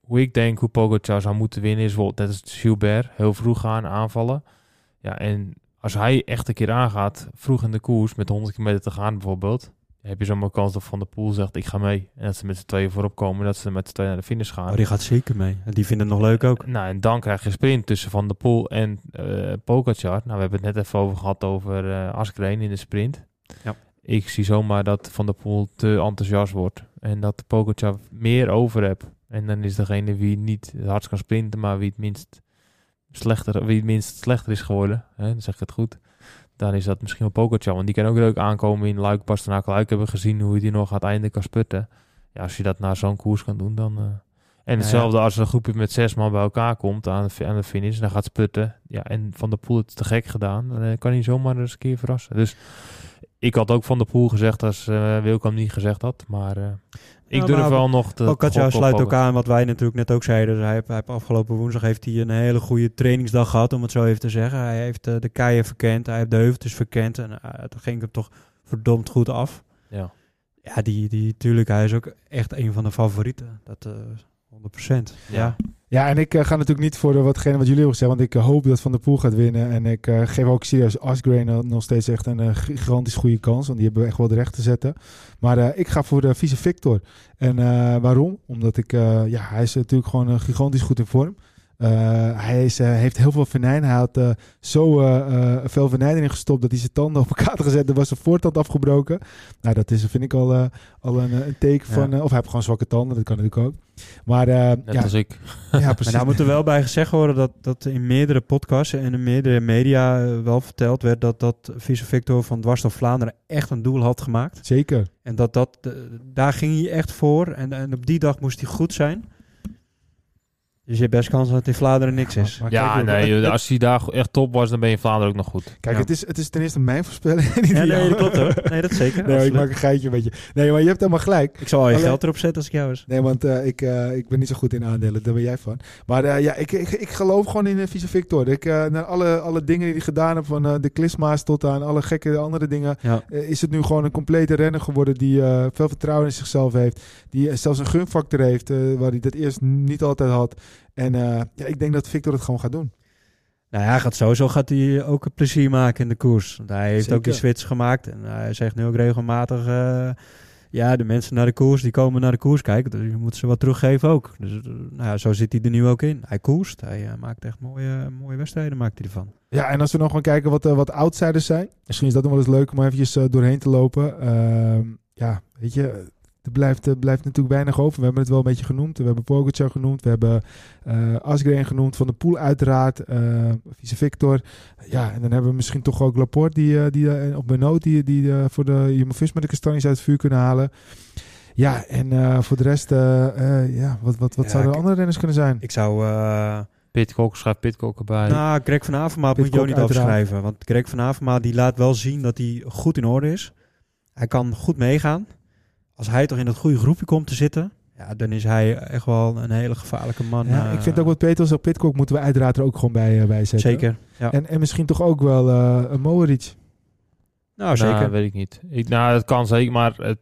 hoe ik denk hoe Pogacar zou moeten winnen is net als Gilbert, heel vroeg gaan aanvallen. Ja, en als hij echt een keer aangaat, vroeg in de koers, met 100 kilometer te gaan bijvoorbeeld, heb je zomaar kans dat Van der Poel zegt, ik ga mee. En dat ze met z'n tweeën voorop komen, dat ze met z'n tweeën naar de finish gaan.
Oh, die gaat zeker mee. En Die vinden het nog leuk ook.
Nou, en dan krijg je sprint tussen Van der Poel en Pogacar. Nou, we hebben het net even over gehad over eh Askreen in de sprint.
Ja.
Ik zie zomaar dat Van der Poel te enthousiast wordt. En dat Pogacar meer over hebt. En dan is degene wie niet het hardst kan sprinten, maar wie het minst slechter, wie het minst slechter is geworden. Hè, dan zeg ik het goed. Dan is dat misschien wel Pogacar. Want die kan ook leuk aankomen in Luik, Bastenaken, Luik. Hebben we gezien hoe hij nog aan het einde kan sputten. Ja, als je dat na zo'n koers kan doen, dan... eh, en
ja.
hetzelfde als een groepje met zes man bij elkaar komt aan de, aan de finish. Dan gaat sputten. Ja, en Van der Poel het te gek gedaan. Dan eh, kan hij zomaar eens een keer verrassen. Dus ik had ook Van der Poel gezegd als Wilco hem niet gezegd had. Maar eh, ik
Ja,
durf
maar
wel nog te
Pogacar sluit ook aan wat wij natuurlijk net ook zeiden. Dus hij heeft, hij afgelopen woensdag heeft hij een hele goede trainingsdag gehad, om het zo even te zeggen. Hij heeft eh, de keien verkend, hij heeft de heuveltjes verkend. En uh, het ging hem toch verdomd goed af.
Ja.
Ja, die, die, tuurlijk, hij is ook echt een van de favorieten. Dat eh 100%. Ja.
Ja, en ik eh, ga natuurlijk niet voor watgene wat jullie hebben gezegd, want ik eh, hoop dat Van der Poel gaat winnen. En ik eh, geef ook serieus Asgreen nog steeds echt een gigantisch goede kans, want die hebben we echt wel de recht te zetten. Maar ik ga voor de vice Victor. En waarom? Omdat ik, ja, hij is natuurlijk gewoon gigantisch goed in vorm. Eh, hij is, eh, heeft heel veel venijn. Hij had eh, zo eh, eh, veel venijn erin gestopt dat hij zijn tanden op elkaar had gezet. Er was zijn voortand afgebroken. Nou, dat is, vind ik al, eh, al een, een teken
Ja.
van... eh, of hij heeft gewoon zwakke tanden, dat kan natuurlijk ook. Maar eh,
Net
ja,
als ik.
ja, [LAUGHS]
Maar
precies.
daar moet er wel bij gezegd worden dat, dat in meerdere podcasts en in meerdere media wel verteld werd dat, dat Vice Victor van Dwars door Vlaanderen echt een doel had gemaakt.
Zeker.
En dat dat, daar ging hij echt voor. En, en op die dag moest hij goed zijn. Dus je hebt best kans dat het in Vlaanderen niks is. [LAUGHS]
Maar
Ja,
kijk,
nee,
het-
als hij daar echt top was, dan ben je in Vlaanderen ook nog goed.
Kijk,
Ja.
het, is, het is ten eerste mijn voorspelling. [LAUGHS] niet
Ja, nee, dat klopt hoor. Nee, dat zeker. [LAUGHS]
Nee, ik maak een geitje een beetje. Nee, maar je hebt helemaal gelijk.
Ik zal al je
Alleen-
geld erop zetten als ik jou was.
Nee, want eh, ik, eh, ik ben niet zo goed in aandelen. Daar ben jij van. Maar eh, ja, ik, ik, ik geloof gewoon in uh, Vice Victor. Ik, eh, naar alle, alle dingen die hij gedaan heeft, van eh, de klisma's tot aan alle gekke andere dingen,
Ja.
eh, is het nu gewoon een complete renner geworden die eh, veel vertrouwen in zichzelf heeft. Die zelfs een gunfactor heeft, eh, waar hij dat eerst niet altijd had. En eh, ja, ik denk dat Victor het gewoon gaat doen.
Nou ja, hij gaat sowieso gaat hij ook plezier maken in de koers. Want hij heeft ook die switch gemaakt. En hij zegt nu ook regelmatig... eh, ja, de mensen naar de koers, die komen naar de koers kijken. Dus je moet ze wat teruggeven ook. Dus eh, nou ja, zo zit hij er nu ook in. Hij koerst. Hij maakt echt mooie, mooie wedstrijden maakt hij ervan.
Ja, en als we nog gaan kijken wat, wat outsiders zijn. Misschien is dat nog wel eens leuk om eventjes doorheen te lopen. Ehm, ja, weet je, er blijft, er blijft natuurlijk weinig over. We hebben het wel een beetje genoemd. We hebben Pogacar genoemd. We hebben eh Asgreen genoemd. Van de Poel uiteraard. eh Vice Victor. Ja, en dan hebben we misschien toch ook Laporte. Die, eh, die op Benoot die, die voor de Jumbo-Visma de kastanjes uit het vuur kunnen halen. Ja, en eh, voor de rest, eh, eh, ja, wat, wat, wat
Ja,
zouden
ik-
andere renners kunnen zijn?
Ik zou... eh,
Pitcock, schrijf Pitcock erbij.
Nou, Greg van Avermaat moet je ook niet
uiteraard.
afschrijven. Want Greg van Avermaat die laat wel zien dat hij goed in orde is. Hij kan goed meegaan. Als hij toch in het goede groepje komt te zitten... Ja, dan is hij echt wel een hele gevaarlijke man.
Ja,
eh,
ik vind ook wat Peter zegt, Pitcock moeten we uiteraard er ook gewoon bij, eh, bij zetten.
Zeker. Ja.
En, en misschien toch ook wel eh een Mohoric.
nou, zeker.
Nou, weet ik niet. Ik, nou, dat kan zeker, maar het,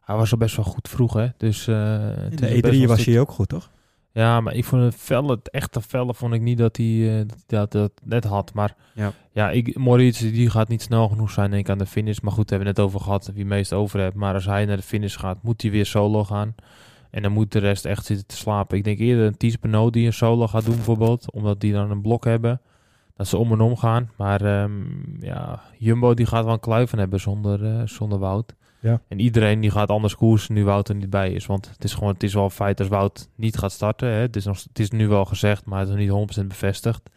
hij was al best wel goed vroeg, hè. Dus, eh,
in de
best wel
E3
een
was hij ook goed, toch?
Ja, maar ik vond het felle, het echte felle vond ik niet dat hij eh, dat, dat net had. Maar
Ja.
ja, ik, Moritz die gaat niet snel genoeg zijn denk ik aan de finish. Maar goed, hebben we het net over gehad wie meest over hebt. Maar als hij naar de finish gaat, moet hij weer solo gaan. En dan moet de rest echt zitten te slapen. Ik denk eerder een Thies Benoot die een solo gaat doen bijvoorbeeld. Omdat die dan een blok hebben. Dat ze om en om gaan. Maar ehm, ja, Jumbo die gaat wel een kluiven hebben zonder, eh, zonder Wout.
Ja.
En iedereen die gaat anders koersen nu Wout er niet bij is. Want het is gewoon, het is wel een feit als Wout niet gaat starten. Hè. Het, is nog, het is nu wel gezegd, maar het is nog niet 100% bevestigd.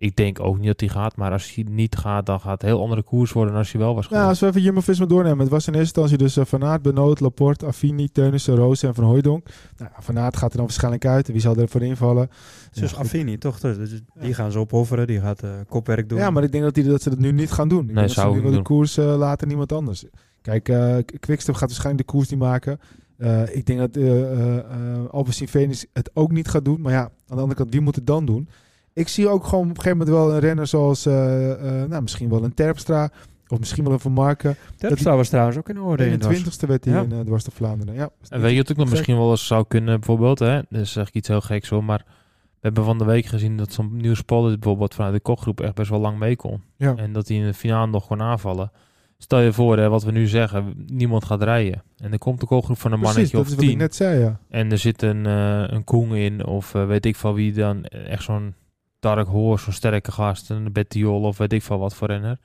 Ik denk ook niet dat hij gaat. Maar als hij niet gaat, dan gaat het een heel andere koers worden dan als hij wel was
Nou,
geweest.
als we even Jumbo-Visma doornemen. Het was in eerste instantie dus eh, Van Aert, Benoot, Laporte, Affini, Teunissen, Roos en Van Hooijdonk. Nou, Van Aert gaat er dan waarschijnlijk uit. Wie zal er voor invallen?
Dus
ja.
Affini, toch? Dus die gaan ze opofferen. Die gaat eh, kopwerk doen.
Ja, maar ik denk dat, die, dat ze dat nu niet gaan doen. Ik denk dat
zou
ze nu
ik
wel de
doen.
koers eh, laten niemand anders. Kijk, eh Quickstep gaat waarschijnlijk de koers niet maken. Eh, ik denk dat eh eh eh, Alpecin Phoenix het ook niet gaat doen. Maar ja, aan de andere kant, wie moet het dan doen? Ik zie ook gewoon op een gegeven moment wel een renner zoals... eh, eh, nou, misschien wel een Terpstra. Of misschien wel een Van Marken.
Terpstra was trouwens ook in orde.
In
in
de 20ste werd hij
Ja.
in uh, Dwars door Vlaanderen. Ja,
En weet je wat ook nog misschien wel eens zou kunnen, bijvoorbeeld, hè? Dus zeg ik iets heel geks hoor, maar we hebben van de week gezien dat zo'n nieuw spotter bijvoorbeeld vanuit de kopgroep echt best wel lang mee kon.
Ja.
En dat hij in de finale nog kon aanvallen. Stel je voor, hè, wat we nu zeggen, niemand gaat rijden. En er komt de kopgroep van een
Precies,
mannetje of tien.
net zei, ja.
En er zit een, eh een Koen in, of eh, weet ik van wie dan, echt zo'n Dark Horse, zo'n sterke gast, een Bettiol of weet ik van wat voor renner.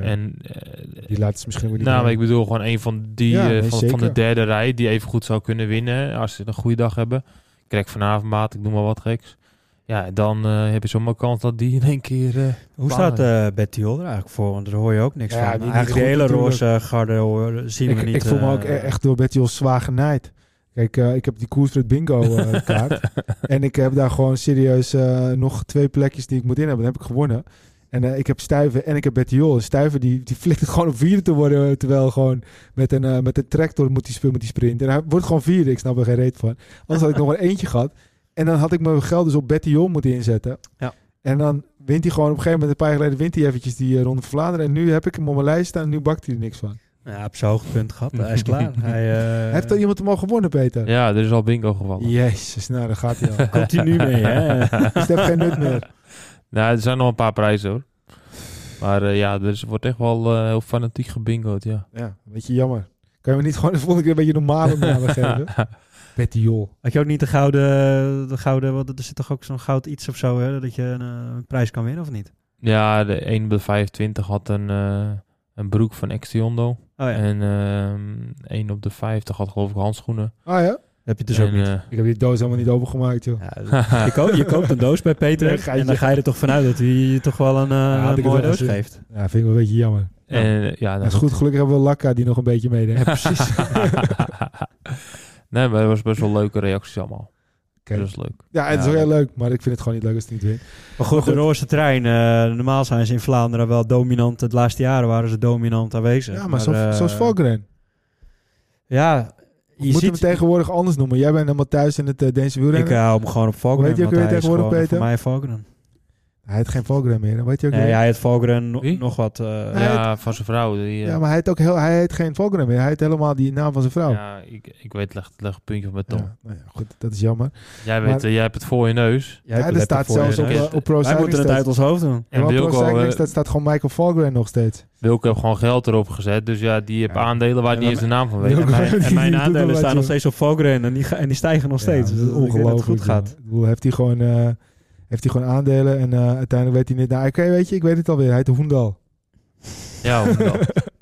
En eh,
Die laat ze misschien niet
nou, maar ik bedoel gewoon een van die
Ja,
van, van de derde rij die even goed zou kunnen winnen als ze een goede dag hebben. Krijg vanavond maat, ik noem maar wat geks. Ja, dan eh, heb je zomaar kans dat die in één keer. eh,
Hoe staat eh Betty Hol er eigenlijk voor? Want daar hoor je ook niks
Ja,
van.
die
eigenlijk de hele roze garde hoor, zien
ik,
we niet.
ik voel me ook e- echt door Betty Jos zwaar genaaid. Kijk, eh, ik heb die koersrit bingo eh, [LAUGHS] kaart. en ik heb daar gewoon serieus eh, nog twee plekjes die ik moet in hebben. Dan heb ik gewonnen. En eh, ik heb Stuiven en ik heb Betty Jol. En Stuiven die, die flikt het gewoon om vierde te worden. Terwijl gewoon met een, eh, met een tractor moet hij spelen met die sprint. En hij wordt gewoon vierde. Ik snap er geen reet van. Anders had ik nog maar eentje gehad. En dan had ik mijn geld dus op Betty moeten inzetten.
Ja.
En dan wint hij gewoon op een gegeven moment, een paar jaar geleden, wint hij eventjes die eh, Ronde van Vlaanderen. En nu heb ik hem op mijn lijst staan en nu bakt hij er niks van.
Ja, op zijn hoogtepunt gehad. [LAUGHS] Hij is klaar. Hij, eh,
Heeft er iemand hem al gewonnen, Peter?
ja, er is al bingo gevallen.
Jezus, nou daar gaat hij al. [LAUGHS]
Komt hij nu mee, hè? [LAUGHS]
Dus heeft geen nut meer.
Nou, er zijn nog een paar prijzen hoor. Maar eh, ja, er wordt echt wel heel fanatiek gebingoed, ja.
Ja, een beetje jammer. Kan je me niet gewoon de volgende keer een beetje normale namen geven? Betty Jol.
Had je ook niet de gouden, de gouden, want er zit toch ook zo'n goud iets of zo, hè? Dat je een, eh, een prijs kan winnen, of niet?
ja, de 1 op de 25 had een, eh, een broek van Extiondo.
Oh ja,
En ehm 1 op de 50 had geloof ik handschoenen.
Ah ja?
heb je dus ook niet.
eh,
Ik heb die doos helemaal niet opengemaakt, joh.
Ja, je, ko- je koopt een doos bij Peter [LAUGHS] en dan ga je er toch vanuit dat hij je toch wel een, eh,
het
mooie doos
gezien.
geeft.
Ja, vind ik wel een beetje jammer.
en, eh, ja,
Dat is goed, gelukkig hebben we Lakka die nog een beetje meedeed.
Ja, precies. [LAUGHS] [LAUGHS]
nee, maar het was best wel leuke reacties allemaal.
Oké.
Dat is leuk.
Ja, het is
Ja,
wel heel leuk, maar ik vind het gewoon niet leuk als het niet wint.
Maar goed, de trein. eh, normaal zijn ze in Vlaanderen wel dominant. Het laatste jaren waren ze dominant aanwezig.
Ja, maar, zo,
eh,
zoals Volkeren.
Ja,
Je
je
moet
ziet...
hem tegenwoordig anders noemen. Jij bent helemaal thuis in het uh, Deense
ik
wielrennen.
hou hem gewoon op Volkeren.
Hoe heet hij ook
want
weer
hij is
tegenwoordig,
gewoon
Peter?
Voor mij Volkeren.
Hij heeft geen Volgren meer. Dan weet je ook
Nee,
weer.
hij heeft Volgren no-
Wie?
nog wat... eh,
ja, van zijn vrouw. Die, eh,
Ja, maar hij heeft ook heel, hij heeft geen Volgren meer. Hij heeft helemaal die naam van zijn vrouw.
ja, ik, ik weet, leg, leg een puntje op mijn tong.
Ja, nou ja, goed, dat is jammer.
Jij, weet,
Maar-
eh, jij hebt het voor je neus.
jij hebt
ja, er staat zelfs op,
neus.
eh, op Pro
Wij
Cycling
moeten het uit
Stats.
ons hoofd doen.
En
En
op Pro
Wilco,
Cycling
eh,
Stats staat gewoon Michael Volgren nog steeds.
Wilco heeft gewoon geld erop gezet. Dus ja, die heeft
Ja.
aandelen waar die eens de naam van weet.
En mijn, [LAUGHS] en
Die
mijn
doet wel
aandelen
wat,
staan nog
joh.
steeds op Volgren en die, ga- en die stijgen nog steeds.
Ja,
Dus
dat is
ik denk dat het
ongelooflijk.
goed gaat.
ja. Ik bedoel, heeft hij gewoon, eh, heeft hij gewoon aandelen en eh, uiteindelijk weet hij niet. Nou, oké, weet je, ik weet het alweer. Hij heet Hoendal.
Ja, hoe dan?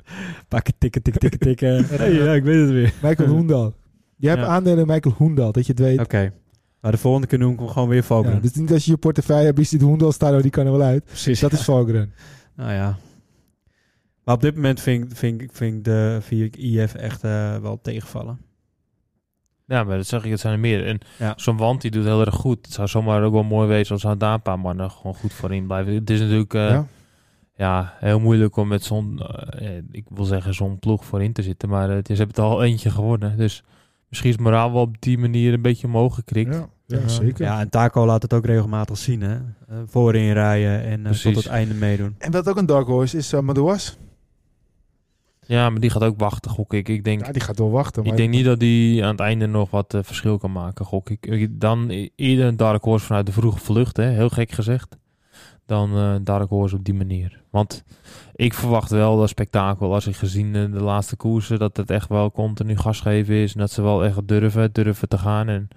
[LAUGHS]
Pakken, tikken, tikken, tikken, tikken. [LAUGHS] hey, ja, ik weet het weer.
Michael [LAUGHS] Hoendal. Je hebt
Ja.
aandelen in Michael Hoendal, dat je het weet.
Oké. Maar de volgende keer noem ik hem gewoon weer Volgren.
Ja, dus niet als je je portefeuille hebt, is dit Hoendal staan, die kan er wel uit.
Precies.
Dat is Volgren.
Nou ja. Maar op dit moment vind, ik- vind, ik- vind de vind ik IF echt eh, wel tegenvallen.
Ja, maar dat zeg ik, het zijn er meer. En
Ja.
zo'n wand die doet heel erg goed. Het zou zomaar ook wel mooi wezen als er daar een paar mannen gewoon goed voorin blijven. Het is natuurlijk eh,
ja.
ja, heel moeilijk om met zo'n, eh, ik wil zeggen zo'n ploeg voorin te zitten. Maar eh, ze hebben het al eentje gewonnen. Dus misschien is het moraal wel op die manier een beetje omhoog gekrikt.
Ja, zeker.
Ja, en Taco laat het ook regelmatig zien, hè. Eh, voorin rijden en eh, tot het einde meedoen.
En wat ook een dark horse is, uh, Madouas.
Ja, maar die gaat ook wachten, gok ik. Ik denk,
Ja, die gaat wel wachten.
ik
maar-
denk niet dat die aan het einde nog wat eh, verschil kan maken, gok ik. Ik- Dan eerder een Dark Horse vanuit de vroege vlucht, hè, heel gek gezegd. Dan eh Dark Horse op die manier. Want ik verwacht wel dat spektakel, als ik gezien eh, de laatste koersen, dat het echt wel continu gas geven is. En dat ze wel echt durven, durven te gaan. En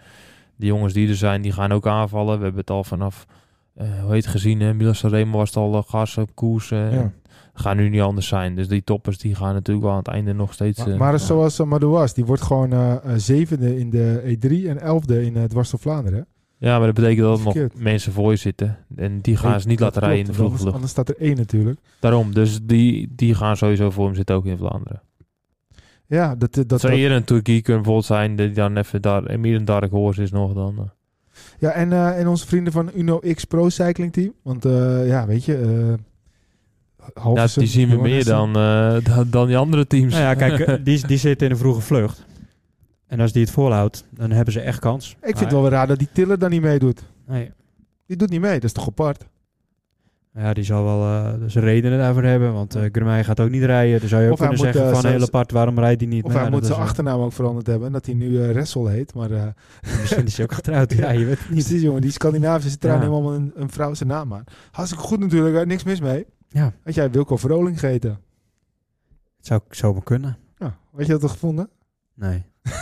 die jongens die er zijn, die gaan ook aanvallen. We hebben het al vanaf, eh, hoe heet het gezien, hè? Milan Sanremo was het al eh, gas op koersen.
Ja.
Gaat nu niet anders zijn. Dus die toppers die gaan natuurlijk wel aan het einde nog steeds...
Maar,
eh,
maar zoals uh, Madouas, die wordt gewoon eh, eh, zevende in de E3 en elfde in het Dwars Vlaanderen.
Ja, maar dat betekent dat er nog mensen voor je zitten. En die gaan
Nee,
ze niet
dat
laten rijden in de vroege vlucht.
Anders staat er één natuurlijk.
Daarom, dus die, die gaan sowieso voor hem zitten, ook in Vlaanderen.
Ja, dat, dat,
Dat
dat,
zou eerder een Turkije kunnen bijvoorbeeld zijn, die dan even daar, en meer een Dark Horse is nog dan. eh.
ja en, eh, en onze vrienden van Uno X Pro Cycling Team. Want eh, ja, weet je...
Ja, die zien we meer dan, eh, [LAUGHS] dan, dan die andere teams.
Nou ja, kijk, [LAUGHS] eh, die, die zit in een vroege vlucht. En als die het volhoudt, dan hebben ze echt kans.
Ik vind het wel weer raar dat die Tiller dan niet meedoet.
Nee.
Die doet niet mee, dat is toch apart?
Ja, die zal wel eh, zijn redenen daarvoor hebben. Want uh, Grumay gaat ook niet rijden. Dan zou je ook
Of hij
kunnen
moet,
zeggen van heel apart, waarom rijdt hij niet?
Of
Maar
hij
ja,
moet zijn achternaam ook veranderd hebben. En dat hij nu eh Ressel heet. Maar eh, [LAUGHS]
Misschien is hij ook getrouwd. ja, je weet het niet.
precies jongen, die Scandinavische trui
Ja.
nemen allemaal een, een vrouw zijn naam aan. Hartstikke goed natuurlijk, niks mis mee.
Ja,
Had jij Wilco Verroling gegeten?
het zou zomaar kunnen.
Ja, weet je dat toch gevonden?
Nee. [LAUGHS]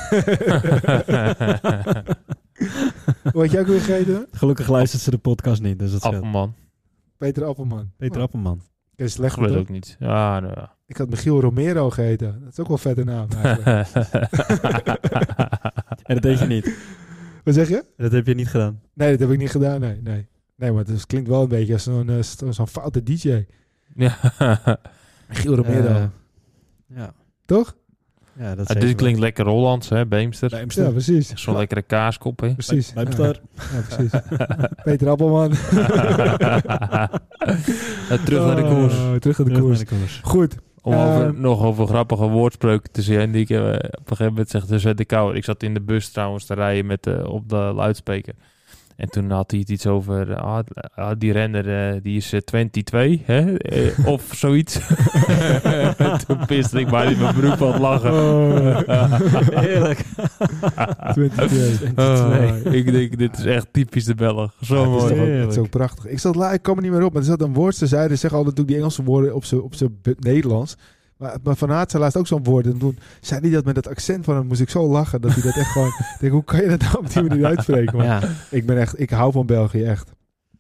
Hoe had jij ook weer gegeten?
Gelukkig luistert ze de podcast niet, dus dat scheelt.
Appelman.
Peter Appelman.
Peter
Oh,
Appelman.
Dat is slecht
Ik weet ook niet. Ja, nou ja.
Ik had Michiel Romero gegeten. Dat is ook wel een vette naam eigenlijk. [LAUGHS]
En dat deed je niet.
Wat zeg je?
Dat heb je niet gedaan.
Nee, dat heb ik niet gedaan. Nee, nee. Nee, maar het klinkt wel een beetje als zo'n eh, st- zo'n foute DJ.
Ja. [LAUGHS]
Michiel Romero.
Eh, ja.
Toch?
Ja, dat
Ah, dit klinkt lekker Hollands, hè, Beemster.
Ja, precies.
Zo'n lekkere kaaskop, hè.
Precies.
Bij- bij
ja,
Beemster.
ja, precies. [LAUGHS] Peter Appelman.
Ja, [LAUGHS] terug naar de koers.
Oh, terug naar de koers. Goed.
Om
Eh,
over, nog over grappige woordspreuken te zien. Die ik eh, op een gegeven moment zegt dus de kou. Ik zat in de bus trouwens te rijden met, eh, op de luidspreker. En toen had hij het iets over, eh, ah, ah, die renner eh, die is eh, 22, hè? Eh, of zoiets. [LAUGHS] toen piste ik maar in mijn broek van het lachen. [LAUGHS]
Heerlijk.
22.
Oh, ik denk, dit is echt typisch de Belg. Zo
Ja, het is
mooi.
het is ook prachtig. Ik, zat, la- ik kom er niet meer op, maar er zat een woord. Ze zeiden, zeggen altijd natuurlijk die Engelse woorden op zijn op Nederlands. Maar, maar Van zei laatst ook zo'n woord. En toen zei hij dat met dat accent van hem, moest ik zo lachen. Dat hij dat echt gewoon... denk, hoe kan je dat nou op die [LAUGHS] manier uitspreken? Maar
Ja.
ik ben echt... Ik hou van België, echt.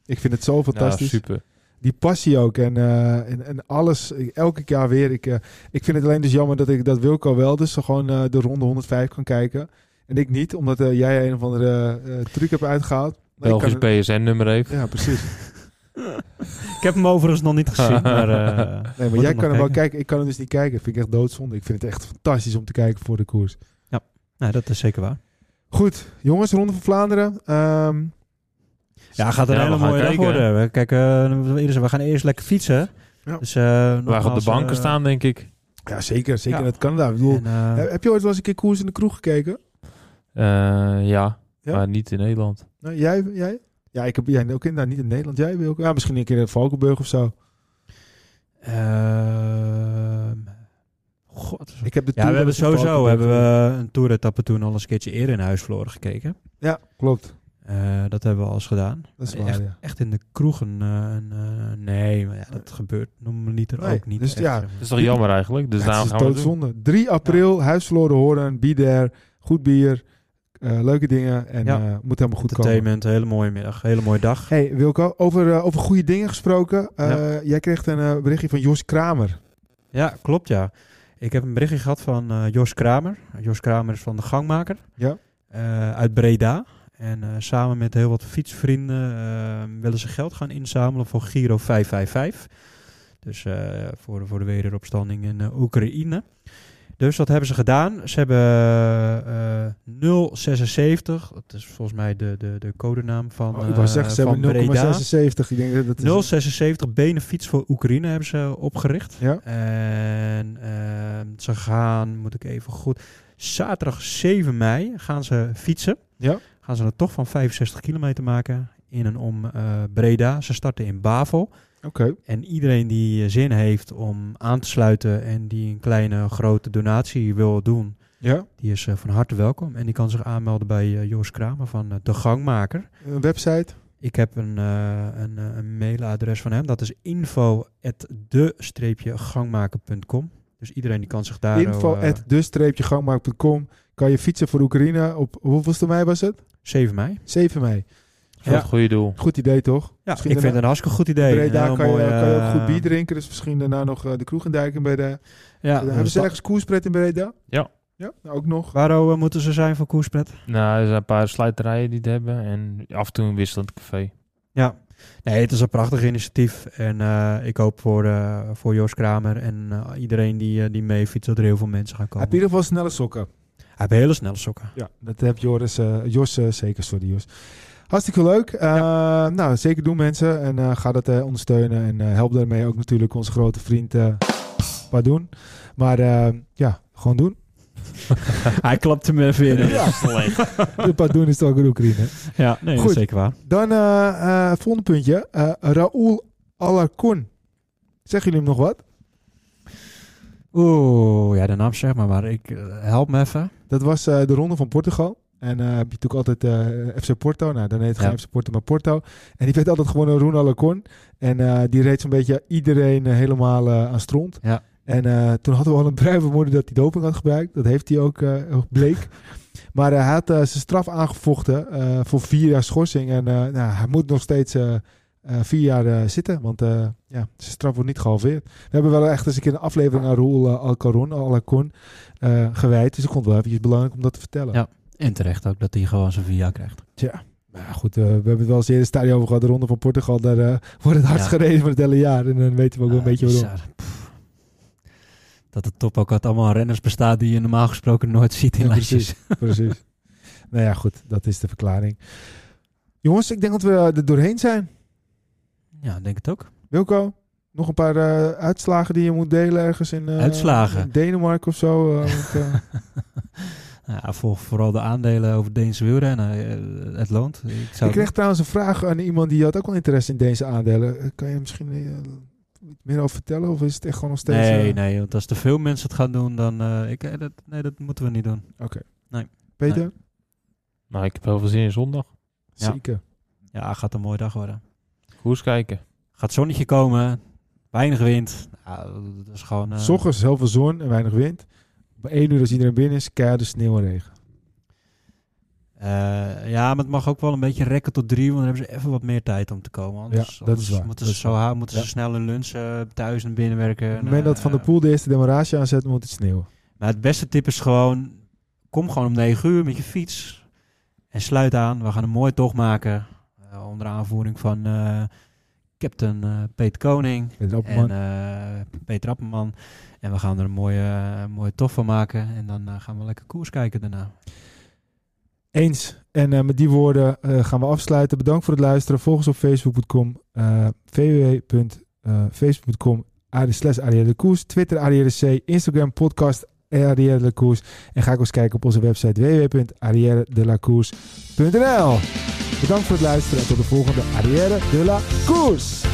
Ik vind het zo
Ja,
fantastisch.
super.
die passie ook en, eh, en, en alles. Elke jaar weer. Ik, eh, ik vind het alleen dus jammer dat ik dat Wilco wel dus gewoon eh, de ronde 105 kan kijken. En ik niet, omdat jij een of andere truc hebt uitgehaald.
Belgisch PSN-nummer heeft.
Ja, precies. [LAUGHS]
Ik heb hem overigens nog niet gezien, [LAUGHS] maar... eh,
Nee, maar jij
hem
kan hem wel kijken. Ik kan hem dus niet kijken. Dat vind ik echt doodzonde. Ik vind het echt fantastisch om te kijken voor de koers.
Nou, dat is zeker waar.
Goed, jongens, Ronde van Vlaanderen. Ehm,
Ja, gaat een
Ja, we
hele
gaan
mooie dag worden. We, kijk, eh, we, eerst- we gaan eerst lekker fietsen.
Ja.
Dus, eh,
Waar op de banken staan, denk ik.
ja, zeker. Zeker
Ja.
in het Canada. Ik bedoel,
en,
heb je ooit wel eens een keer koers in de kroeg gekeken?
Eh, ja,
Ja?
maar niet in Nederland.
Nou, jij? jij? Ja, ik heb jij ook inderdaad niet in Nederland. Jij wil ook. Ja, misschien een keer in Valkenburg of zo.
Ehm, God.
Ik heb de
Ja, we hebben
in
sowieso hebben we een toeretappe toen al eens een keertje eerder in Huisvloren gekeken.
Ja, klopt.
Eh, dat hebben we al eens gedaan.
Dat is waar,
echt,
ja.
echt in de kroegen. eh, een, eh, nee, maar ja, dat gebeurt normaliter
Nee,
ook niet.
dus
echt,
ja.
Dat is toch jammer eigenlijk? Dus
Ja,
daarom
het is
gaan we
doodzonde. 3 april, huisverloren horen, be there, goed bier, leuke dingen en
Ja.
eh, moet helemaal goed komen.
Entertainment, hele mooie middag, hele mooie dag.
Hey Wilco, over, eh, over goede dingen gesproken. Eh, Jij kreeg een eh, berichtje van Jos Kramer.
Ja, klopt ja. Ik heb een berichtje gehad van eh, Jos Kramer. Jos Kramer is van de Gangmaker.
Ja.
eh, uit Breda. En eh, samen met heel wat fietsvrienden eh, willen ze geld gaan inzamelen voor Giro 555. Dus eh, voor, de, voor de wederopstanding in eh, Oekraïne. Dus wat hebben ze gedaan? Ze hebben eh 076, dat is volgens mij de, de, de codenaam van,
Oh, ik wou
eh,
zeggen, ze
van
hebben
Breda.
0,76. Ik denk dat het is...
076 Benefiets voor Oekraïne hebben ze opgericht.
Ja.
En ehm, ze gaan, moet ik even goed, zaterdag 7 mei gaan ze fietsen.
Ja.
Gaan ze een tocht van 65 kilometer maken in en om eh, Breda. Ze starten in Bavel.
Oké.
En iedereen die eh, zin heeft om aan te sluiten en die een kleine grote donatie wil doen,
Ja.
die is eh, van harte welkom. En die kan zich aanmelden bij eh, Joost Kramer van De Gangmaker.
Een website.
Ik heb een, een, een mailadres van hem. Dat is info@de-gangmaker.com. Dus iedereen die kan zich daar...
Info at de-gangmaak.com. Kan je fietsen voor Oekraïne op, hoeveelste mei was het?
7 mei.
7 mei.
Voor
Ja.
het goede doel.
Goed idee toch?
Ja,
Misschien
ik vind het een hartstikke goed idee.
Breda kan je,
mooi,
kan je ook
eh,
goed bier drinken. Dus misschien daarna nog eh, de kroeg induiken bij de...
Ja,
hebben
dus
ze ergens koerspret in Breda?
Ja.
Ja, nou, ook nog.
Waar eh, moeten ze zijn voor koerspret?
Nou, er zijn een paar slijterijen die het hebben. En af en toe een wisselend café.
Ja. Nee, het is een prachtig initiatief. En eh, ik hoop voor, eh, voor Joost Kramer en eh, iedereen die, eh, die mee fietst, dat er heel veel mensen gaan
Heb
komen.
je in ieder geval snelle sokken.
Hij heeft hele snelle sokken.
Ja, dat heb Joris, eh, Jos eh, zeker. Sorry Jos. Hartstikke leuk. Eh, Nou, zeker doen mensen. En eh, ga dat eh, ondersteunen. En eh, help daarmee ook natuurlijk onze grote vriend eh Padoen. Maar ja, gewoon doen. [LAUGHS]
Hij klapt hem even in.
Ja. De Padoen is toch ook in Oekraïne.
Ja, nee, dat
Goed.
is zeker waar.
Dan eh eh, volgende puntje. Eh Raoul Alarcon. Zeggen jullie hem nog wat?
Oeh, ja, de naam zeg maar, maar ik, help me even.
Dat was eh, de ronde van Portugal. En eh heb je natuurlijk altijd eh, FC Porto. Nou, dan heet het
Ja.
geen FC Porto, maar Porto. En die werd altijd gewoon een Roen Alarcon. En eh, die reed zo'n beetje iedereen helemaal aan stront.
Ja.
En toen hadden we al een bruin vermoeden dat hij doping had gebruikt. Dat heeft hij ook, bleek. [LAUGHS] maar hij had zijn straf aangevochten voor vier jaar schorsing. En nou, hij moet nog steeds vier jaar zitten. Want eh, ja, zijn straf wordt niet gehalveerd. We hebben wel echt eens een keer een aflevering aan Roel uh, Alcaron, Alacon gewijd. Dus ik vond het wel eventjes belangrijk om dat te vertellen.
Ja. En terecht ook dat hij gewoon zijn via krijgt.
Maar ja, goed, eh, we hebben het wel eens eerder stadion over gehad. De Ronde van Portugal, daar eh, wordt het hardst
Ja.
gereden van het hele jaar. En dan weten we ook wel een
Ah,
beetje waarom.
Dat de top ook uit allemaal renners bestaat die je normaal gesproken nooit ziet in
Ja,
lijstjes.
Precies. [LAUGHS] nou ja, goed, dat is de verklaring. Jongens, ik denk dat we er doorheen zijn.
Ja, denk het ook.
Wilco, nog een paar eh, uitslagen die je moet delen ergens in,
Uitslagen?
in Denemarken of zo. want, [LAUGHS] eh,
Ja, volg vooral de aandelen over Deense wielrennen. Eh, Het loont. Ik, zou
ik kreeg trouwens een vraag aan iemand die had ook wel interesse in deze aandelen. Eh, Kan je misschien eh, iets meer over vertellen? Of is het echt gewoon nog steeds...
Nee, nee, want als te veel mensen het gaan doen, dan... eh, ik, dat, nee, dat moeten we niet doen.
Peter?
Nee.
Nou, ik heb heel veel zin in zondag.
Ja.
Zeker.
Ja, gaat een mooie dag worden.
Koers kijken.
Gaat zonnetje komen, weinig wind. Ja, dat is gewoon... eh,
ochtends heel veel zon en weinig wind. Bij één uur als iedereen binnen is, keiharde sneeuw en regen.
eh, ja, maar het mag ook wel een beetje rekken tot drie, want dan hebben ze even wat meer tijd om te komen. Anders,
Ja, dat is waar.
Moeten ze, zo ha- moeten
Ja.
ze snel een lunch eh, thuis en binnenwerken.
Op het moment dat Van der Poel de eerste demarage aanzet, moet het sneeuwen.
Maar het beste tip is gewoon, kom gewoon om 9 uur met je fiets en sluit aan. We gaan een mooie tocht maken eh, onder aanvoering van eh, captain eh, Peter Koning
Peter
en eh, Peter Appelman. En we gaan er een mooie, mooie tocht van maken en dan eh, gaan we lekker koers kijken daarna.
Eens. En eh, met die woorden eh, gaan we afsluiten. Bedankt voor het luisteren. Volg ons op facebook.com, eh www.facebook.com, slash Koers, Twitter Arrière C, Instagram podcast de Koers. En ga ook eens kijken op onze website www.arrièredelacours.nl Bedankt voor het luisteren en tot de volgende Arrière de la Course.